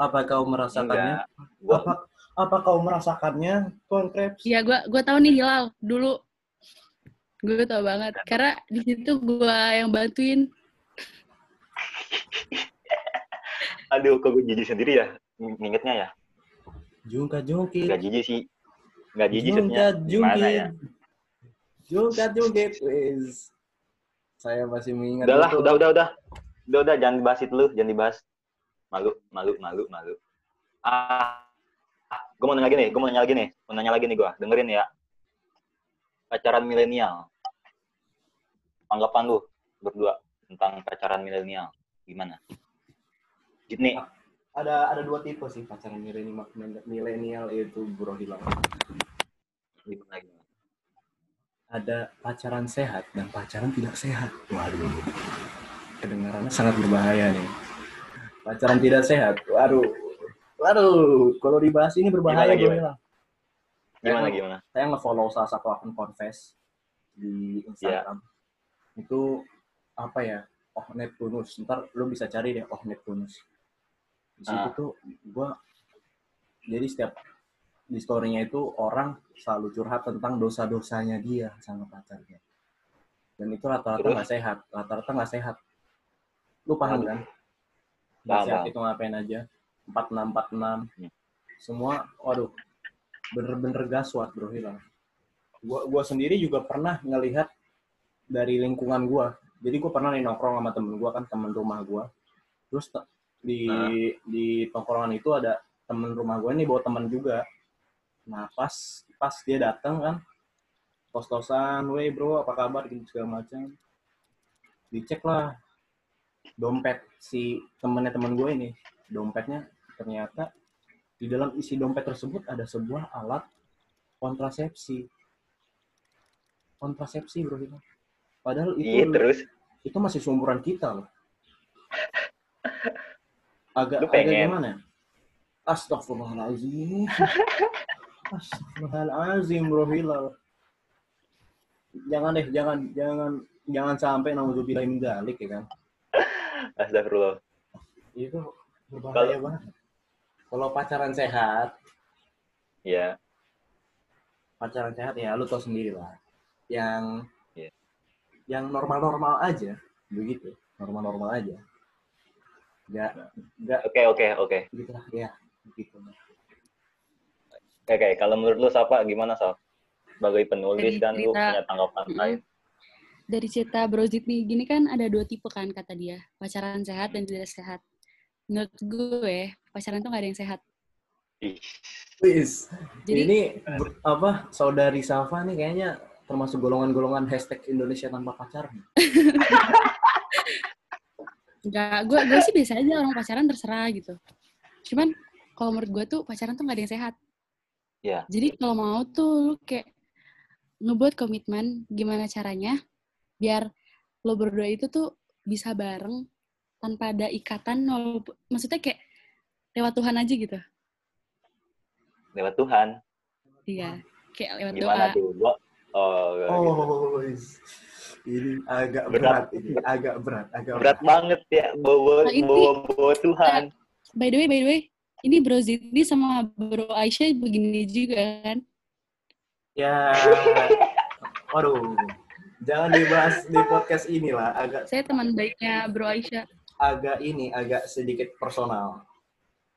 Apa kau merasakannya? Enggak. Gua, Apa apa kau merasakannya, Tuan Krebs? Iya, gue gue tahu nih Hilal dulu. Gue tau banget karena di situ gue yang bantuin. aduh, kok gue jijik sendiri ya ng- ngingetnya ya. Jungkat jungkit. Gak jijik sih. Gak jijik sebenarnya. Gimana ya? Jungkat jungkit, wis. Saya masih mengingat. Udah lah, udah, udah, udah. Udah, udah, jangan dibahas itu lu, jangan dibahas. Malu, malu, malu, malu. Ah, gue mau nanya lagi nih, gue mau nanya lagi nih, mau nanya lagi nih gue, dengerin ya. Pacaran milenial. Anggapan lu berdua tentang pacaran milenial, gimana? Gini, Ada ada dua tipe sih pacaran milenial itu Bro Hilal. gimana gimana? Ada pacaran sehat dan pacaran tidak sehat. Waduh. Kedengarannya sangat berbahaya nih. Pacaran tidak sehat. Waduh. Waduh, kalau dibahas ini berbahaya Gimana, gimana? Gimana Saya- gimana? saya nge-follow salah satu akun confess di Instagram. Itu apa ya? Oh Neptunus. Ntar lu bisa cari deh Oh Neptunus. Di situ Ah. tuh gua jadi setiap di story-nya itu orang selalu curhat tentang dosa-dosanya dia sama pacarnya. Dan itu rata-rata nggak sehat, rata-rata nggak sehat. Lu paham kan? Nggak sehat itu ngapain aja? 4646. Hmm. Semua waduh bener-bener gaswat bro hilang. Gua gua sendiri juga pernah ngelihat dari lingkungan gua. Jadi gua pernah nih nongkrong sama temen gua kan temen rumah gua. Terus te- di Hah? di tongkrongan itu ada temen rumah gua ini bawa temen juga. Nah pas pas dia datang kan tos-tosan, weh bro apa kabar gitu segala macam. Dicek lah dompet si temennya temen gue ini. Dompetnya ternyata di dalam isi dompet tersebut ada sebuah alat kontrasepsi. Kontrasepsi bro. Padahal itu Iya terus, itu masih seumuran kita loh. Agak agak gimana? Astagfirullahaladzim. Astagfirullahaladzim bro Hilal. Jangan deh, jangan jangan jangan sampai naudzubillah min dzalik ya kan. astagfirullah. Itu berbahaya Kalau- banget. Kalau pacaran sehat, Ya, pacaran sehat ya lu tau sendiri lah. Yang Iya. yang normal-normal aja, begitu. Normal-normal aja. Gak, gak oke, oke, oke. gitu lah, ya. Gitu. Oke, kalau menurut lu Sapa gimana Sap? Sebagai penulis Dari dan lu cerita- punya tanggapan Mm-mm. lain. Dari cerita Brozit nih, gini kan ada dua tipe kan kata dia. Pacaran sehat dan tidak sehat. Menurut gue, pacaran tuh gak ada yang sehat. Ih, Wis, Jadi ini apa saudari Safa nih kayaknya termasuk golongan-golongan hashtag Indonesia tanpa pacaran. Enggak, gue gue sih biasa aja orang pacaran terserah gitu. Cuman kalau menurut gue tuh pacaran tuh gak ada yang sehat. Iya. Jadi kalau mau tuh lu kayak ngebuat komitmen gimana caranya biar lo berdua itu tuh bisa bareng tanpa ada ikatan walaupun maksudnya kayak lewat Tuhan aja gitu. lewat Tuhan. Iya, kayak lewat Gimana doa. tuh? Gua oh, gitu. Oh, wis. ini agak berat, Berat. ini agak berat, agak berat banget ya bawa Nah, ini- bawa bawa Tuhan. By the way, by the way, ini Bro Zidni sama Bro Aisyah begini juga kan? Ya, waduh, jangan dibahas di podcast ini lah, agak Saya teman baiknya Bro Aisyah. agak ini agak sedikit personal.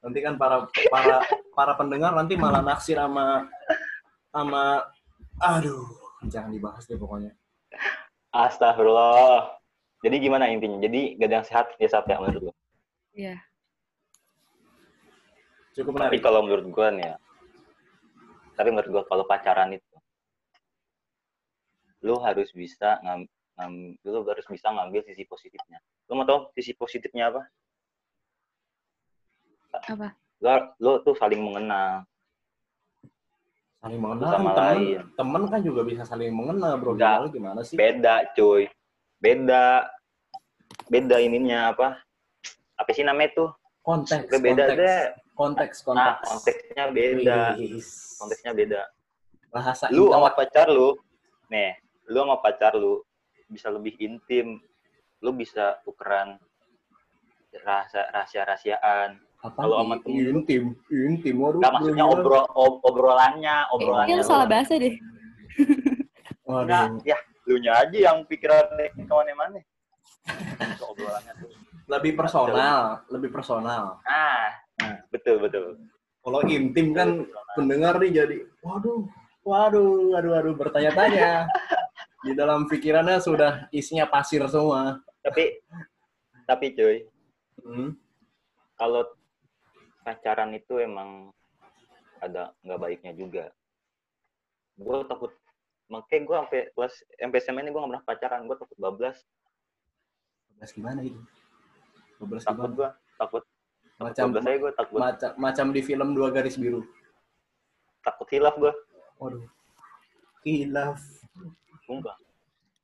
Nanti kan para para para pendengar nanti malah naksir sama sama aduh, jangan dibahas deh pokoknya. Astagfirullah. Jadi gimana intinya? Jadi gak ada yang sehat ya Sap ya menurut lu. Iya. Cukup Tapi menarik. kalau menurut gua nih ya. Tapi menurut gua kalau pacaran itu lu harus bisa ngam- Ngam- lu harus bisa ngambil sisi positifnya lu mau tau sisi positifnya apa Apa? lu, lu tuh saling mengenal. Saling mengenal Sama kan temen, lain. temen kan juga bisa saling mengenal bro. Enggak. Gimana, gimana sih? beda cuy. Beda. Beda ininya apa? Apa sih namanya tuh? Konteks, beda konteks, deh konteks, nah konteks. konteksnya beda. Wih, konteksnya beda. Bahasa lu sama pacar lu? Nih lu sama pacar lu bisa lebih intim. Lu bisa tukeran rasa rahasia rahasiaan Apa? kalau sama temen intim, intim. Waduh, nggak maksudnya obrol ob- obrolannya Kayaknya obrolannya lu salah bahasa deh. Enggak, ya lu nya aja yang pikirannya ke mana-mana obrolannya tuh Lebih personal, lebih personal. ah betul betul Kalau intim kan pendengar nih jadi, waduh, waduh, waduh, waduh, bertanya-tanya. Di dalam pikirannya sudah isinya pasir semua. tapi tapi cuy Hmm. kalau pacaran itu emang ada nggak baiknya juga gue takut makanya gue sampai kelas SMA ini gue nggak pernah pacaran gue takut bablas Bablas gimana itu? Bablas takut gue takut Macam bablas aja gue takut macam macam di film dua garis biru. takut hilaf gue Waduh. Hilaf. sumpah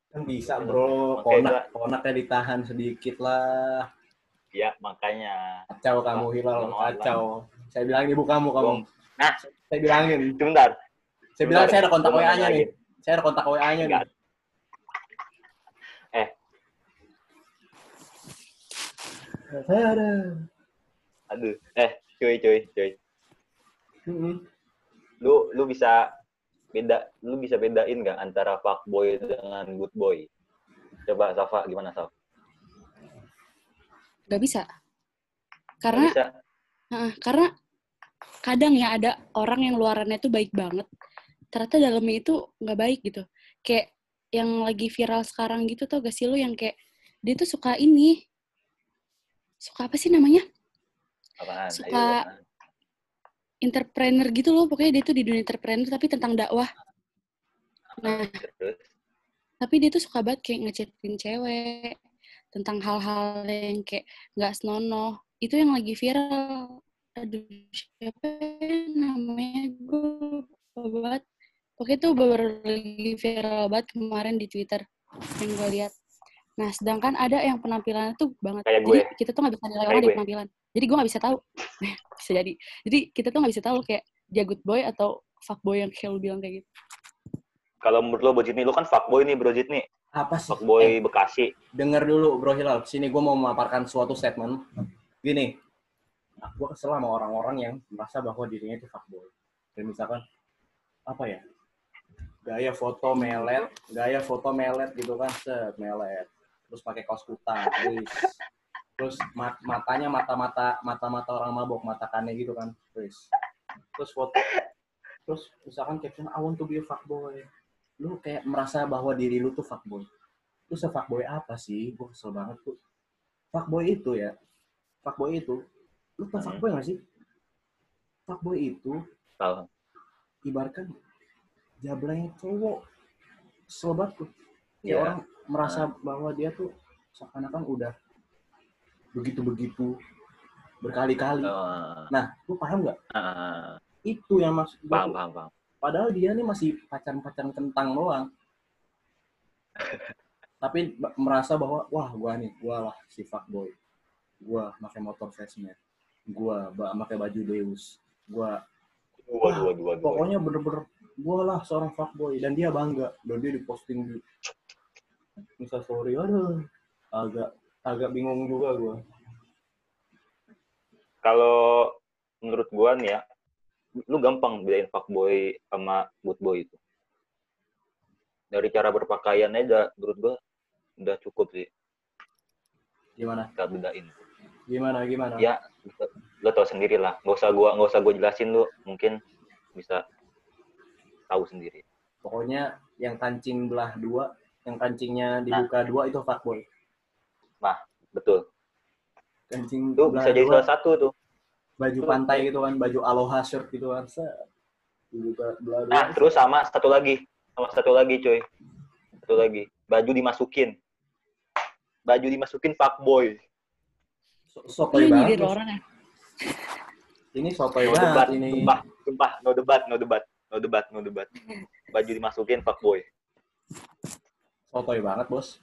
Kan bisa bro, Makanya ponak ponaknya ditahan sedikit lah. Ya makanya Kacau kamu hilal, kacau. Saya bilang ibu kamu kamu. Nah Saya bilangin. sebentar Saya bilang saya ada kontak WA-nya nih. Saya ada kontak WA-nya nih. Eh. Ada. aduh eh cuy cuy cuy Mm-mm. lu lu bisa beda lu bisa bedain nggak antara fuckboy dengan good boy coba Safa gimana Safa Gak bisa. Nggak Karena bisa Heeh, karena kadang ya ada orang yang luarannya tuh baik banget, ternyata dalamnya itu nggak baik gitu. Kayak yang lagi viral sekarang gitu tau gak sih lu yang kayak dia tuh suka ini, suka apa sih namanya? apaan Suka- Ayo? Entrepreneur gitu loh, pokoknya dia tuh di dunia entrepreneur tapi tentang dakwah. Nah, terus tapi dia tuh suka banget kayak ngechatin cewek tentang hal-hal yang kayak nggak senonoh. Itu yang lagi viral. Aduh, siapa ya namanya? Gue banget. Pokoknya itu baru lagi viral banget kemarin di Twitter yang gue lihat. Nah, sedangkan ada yang penampilannya tuh banget. Kayak Jadi gue. kita tuh nggak bisa nilai orang dari penampilan. Jadi gue nggak bisa tahu. bisa jadi. Jadi kita tuh nggak bisa tahu kayak dia good boy atau fuckboy yang kayak lu bilang kayak gitu. kalau menurut lo Bro Jitni lo kan fuckboy nih Bro Jitni Apa sih? fuckboy Eh, Bekasi dengar dulu Bro Hilal. Sini gue mau memaparkan suatu statement. Gini, gue kesel sama orang-orang yang merasa bahwa dirinya itu fuckboy. Dan misalkan, apa ya, gaya foto melet, gaya foto melet gitu kan, set, melet. Terus pakai kaos kutang, wis. Terus mat- matanya mata-mata mata-mata orang mabok, matakannya gitu kan, wis. Terus foto, terus misalkan caption, I want to be a fuckboy. Lu kayak merasa bahwa diri lu tuh fuckboy lu se-fuckboy apa sih? Gue kesel banget tuh. Fuckboy itu ya, fuckboy itu, lu tau Hmm. fuckboy gak sih? Fuckboy itu tahu ibaratkan jablay cowok. Kesel banget tuh. Kayak Iya. orang merasa bahwa dia tuh seakan-akan udah begitu-begitu berkali-kali. Eh, Nah, lu paham nggak? eh, Itu yang maksud gue. paham paham paham Padahal dia nih masih pacaran-pacaran kentang doang. Tapi merasa bahwa wah gua nih, gua lah si fuckboy. Gua pakai motor Vespa. Gua pakai baju Deus. Gua waduh waduh waduh pokoknya bener-bener gua lah seorang fuckboy dan dia bangga dan dia diposting di Insta story. Aduh, agak agak bingung juga gua. kalau menurut gua nih ya lu gampang bedain fuckboy sama good boy itu dari cara berpakaiannya udah menurut gua udah cukup sih Gimana? kita bedain Gimana gimana? ya lo tau sendiri lah nggak usah gua nggak usah gua jelasin lu mungkin bisa tahu sendiri Pokoknya yang kancing belah dua, yang kancingnya Nah. dibuka dua itu fuckboy. betul Kancing itu bisa jadi dua, salah satu tuh baju pantai gitu kan, baju aloha shirt gitu kan. Nah terus sama satu lagi sama satu lagi cuy satu lagi baju dimasukin. Baju dimasukin fuckboy. So- Lu Sotoy yang banget. Bos. orang ya? Ini sotoy No banget debat, ini. sumpah, sumpah, no debat, no debat, no debat, no debat. Baju dimasukin fuckboy. Sotoy banget, Bos.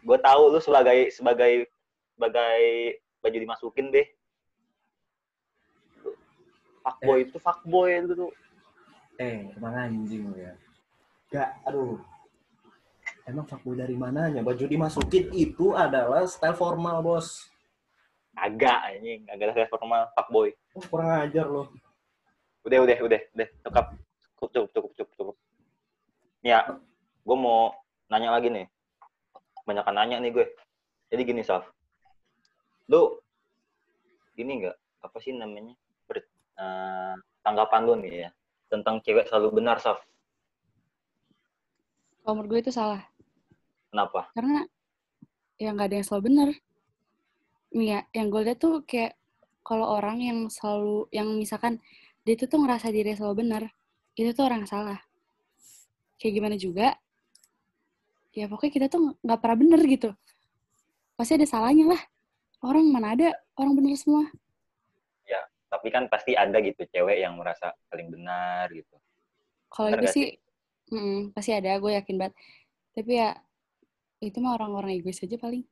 Gue tahu lu sebagai sebagai sebagai baju dimasukin deh. Fuckboy itu fuckboy itu tuh. Eh, emang anjing ya. Gak, aduh. Emang fuckboy dari mananya? Baju dimasukin itu adalah style formal, Bos. Agak anjing, agak ada formal fuckboy. Oh, kurang ajar loh. Udah, udah, udah, udah, cukup, cukup, cukup, cukup, cukup. Ya, gue mau nanya lagi nih. Banyakan nanya nih gue. Jadi gini, Saf. Lu, ini enggak, apa sih namanya, eh, tanggapan lu nih ya, tentang cewek selalu benar, Saf. Kalau menurut gue itu salah. Kenapa? Karena ya nggak ada yang selalu benar. Nih ya, yang gue lihat tuh kayak kalau orang yang selalu, yang misalkan dia itu tuh ngerasa diri selalu benar, itu tuh orang salah. Kayak gimana juga, ya pokoknya kita tuh nggak pernah bener gitu. Pasti ada salahnya lah. Orang mana ada orang bener semua. Tapi kan pasti ada gitu cewek yang merasa paling benar gitu. Kalau itu sih, mm, pasti ada, gue yakin banget. Tapi ya, itu mah orang-orang egois aja paling.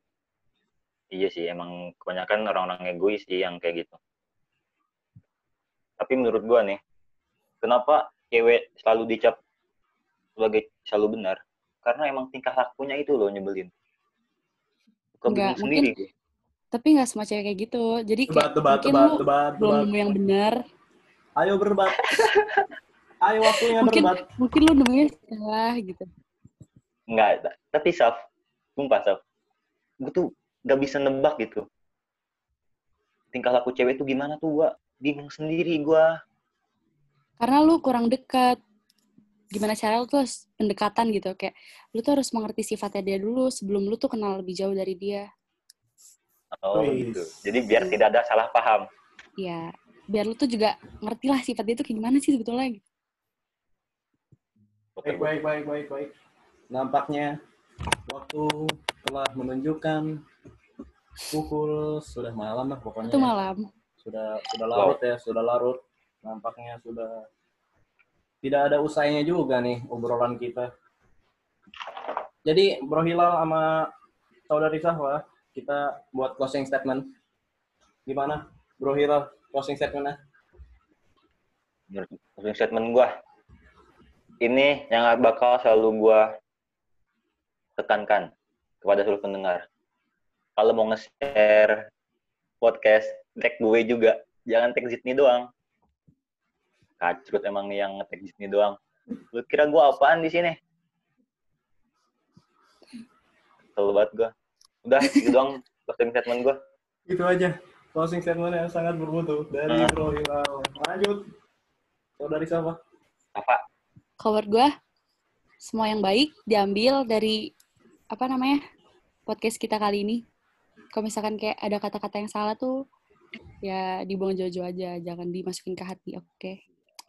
Iya sih, emang kebanyakan orang-orang egois sih yang kayak gitu. Tapi menurut gua nih, kenapa cewek selalu dicap sebagai selalu benar? Karena emang tingkah lakunya itu loh nyebelin. Enggak, bingung sendiri gue. Tapi nggak semua cewek kayak gitu. Jadi kayak Debat, mungkin debat, lu debat, belum debat. nemu yang benar. Ayo berdebat. Ayo waktunya Mungkin berdebat. mungkin lu nemunya salah gitu. Enggak, ta- tapi Saf, sumpah Saf, gue tuh gak bisa nebak gitu. Tingkah laku cewek tuh gimana tuh gua bingung sendiri gua. Karena lu kurang dekat. Gimana cara lu tuh pendekatan gitu. Kayak lu tuh harus mengerti sifatnya dia dulu sebelum lu tuh kenal lebih jauh dari dia. Oh gitu. Jadi biar tidak ada salah paham. Ya, biar lu tuh juga ngerti lah sifat dia tuh kayak gimana sih sebetulnya. gitu. Oke, Baik, baik, baik, baik, baik. Nampaknya waktu telah menunjukkan pukul sudah malam lah pokoknya. Itu ya. malam. Sudah sudah larut ya, sudah larut. Nampaknya sudah tidak ada usainya juga nih obrolan kita. Jadi Bro Hilal sama Saudari Sahwa, kita buat closing statement. Gimana Bro Hilal closing statementnya? closing statement gue ini yang bakal selalu gue tekankan kepada seluruh pendengar. Kalau mau nge-share podcast tag gue juga. Jangan tag Zidni doang. Kacrut emang nih yang nge-tag Zidni doang. Lu kira gue apaan di sini? Kesel banget gue udah gitu doang closing statement gue Itu aja. Closing statement yang sangat bermutu dari Ah. Bro Hilal. Lanjut. Saudari siapa? apa Kalau menurut gue, semua yang baik diambil dari, apa namanya, podcast kita kali ini. Kalau misalkan kayak ada kata-kata yang salah tuh, ya dibuang jauh-jauh aja. Jangan dimasukin ke hati, oke?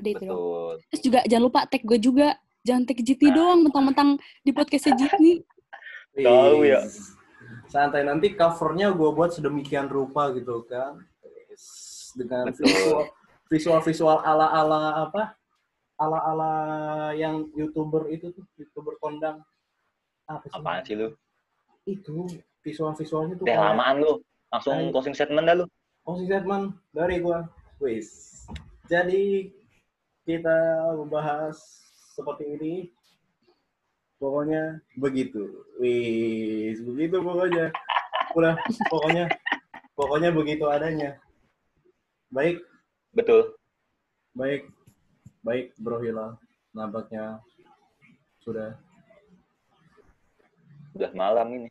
Udah itu dong. Terus juga jangan lupa tag gue juga. Jangan tag Jitni Nah. doang, mentang-mentang di podcastnya Jitni. Tahu ya. Santai nanti covernya gue buat sedemikian rupa gitu kan. Dengan visual visual visual ala ala apa? Ala ala yang youtuber itu tuh youtuber kondang. Apa sih? apaan sih lu Itu visual visualnya tuh. Kayak- lamaan lu langsung Ayo. closing statement dah lu Closing statement dari gua. Wis. Jadi kita membahas seperti ini. Pokoknya begitu. Wis, begitu pokoknya. Udah, pokoknya pokoknya begitu adanya. Baik, betul baik. Baik, Bro Hilal. Nampaknya sudah udah malam ini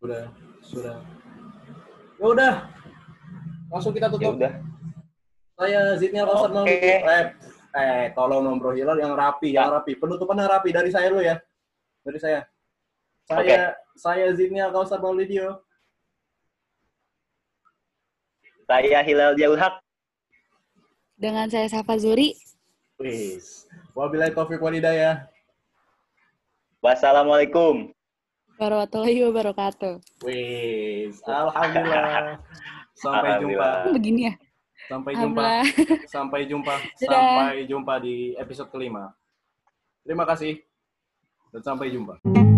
sudah sudah. Ya udah. Langsung kita ya tutup. udah Saya Kasar Oke. Maulidi. Eh, eh, tolong Bro Hilal yang rapi, yang rapi. Penutupan yang rapi dari saya lu ya. Dari saya. Saya saya Zidnial Kausar Maulidio. saya Hilal Jaul Haq Dengan saya Safa Zuri. Wis. Wabillahi taufiq walhidayah. Wassalamualaikum. Warahmatullahi wabarakatuh. Wis, alhamdulillah. Sampai jumpa. Alhamdulillah. Begini ya? Sampai jumpa. Alhamdulillah. Sampai jumpa. Sampai jumpa di episode kelima. Terima kasih. 那这样备用吧。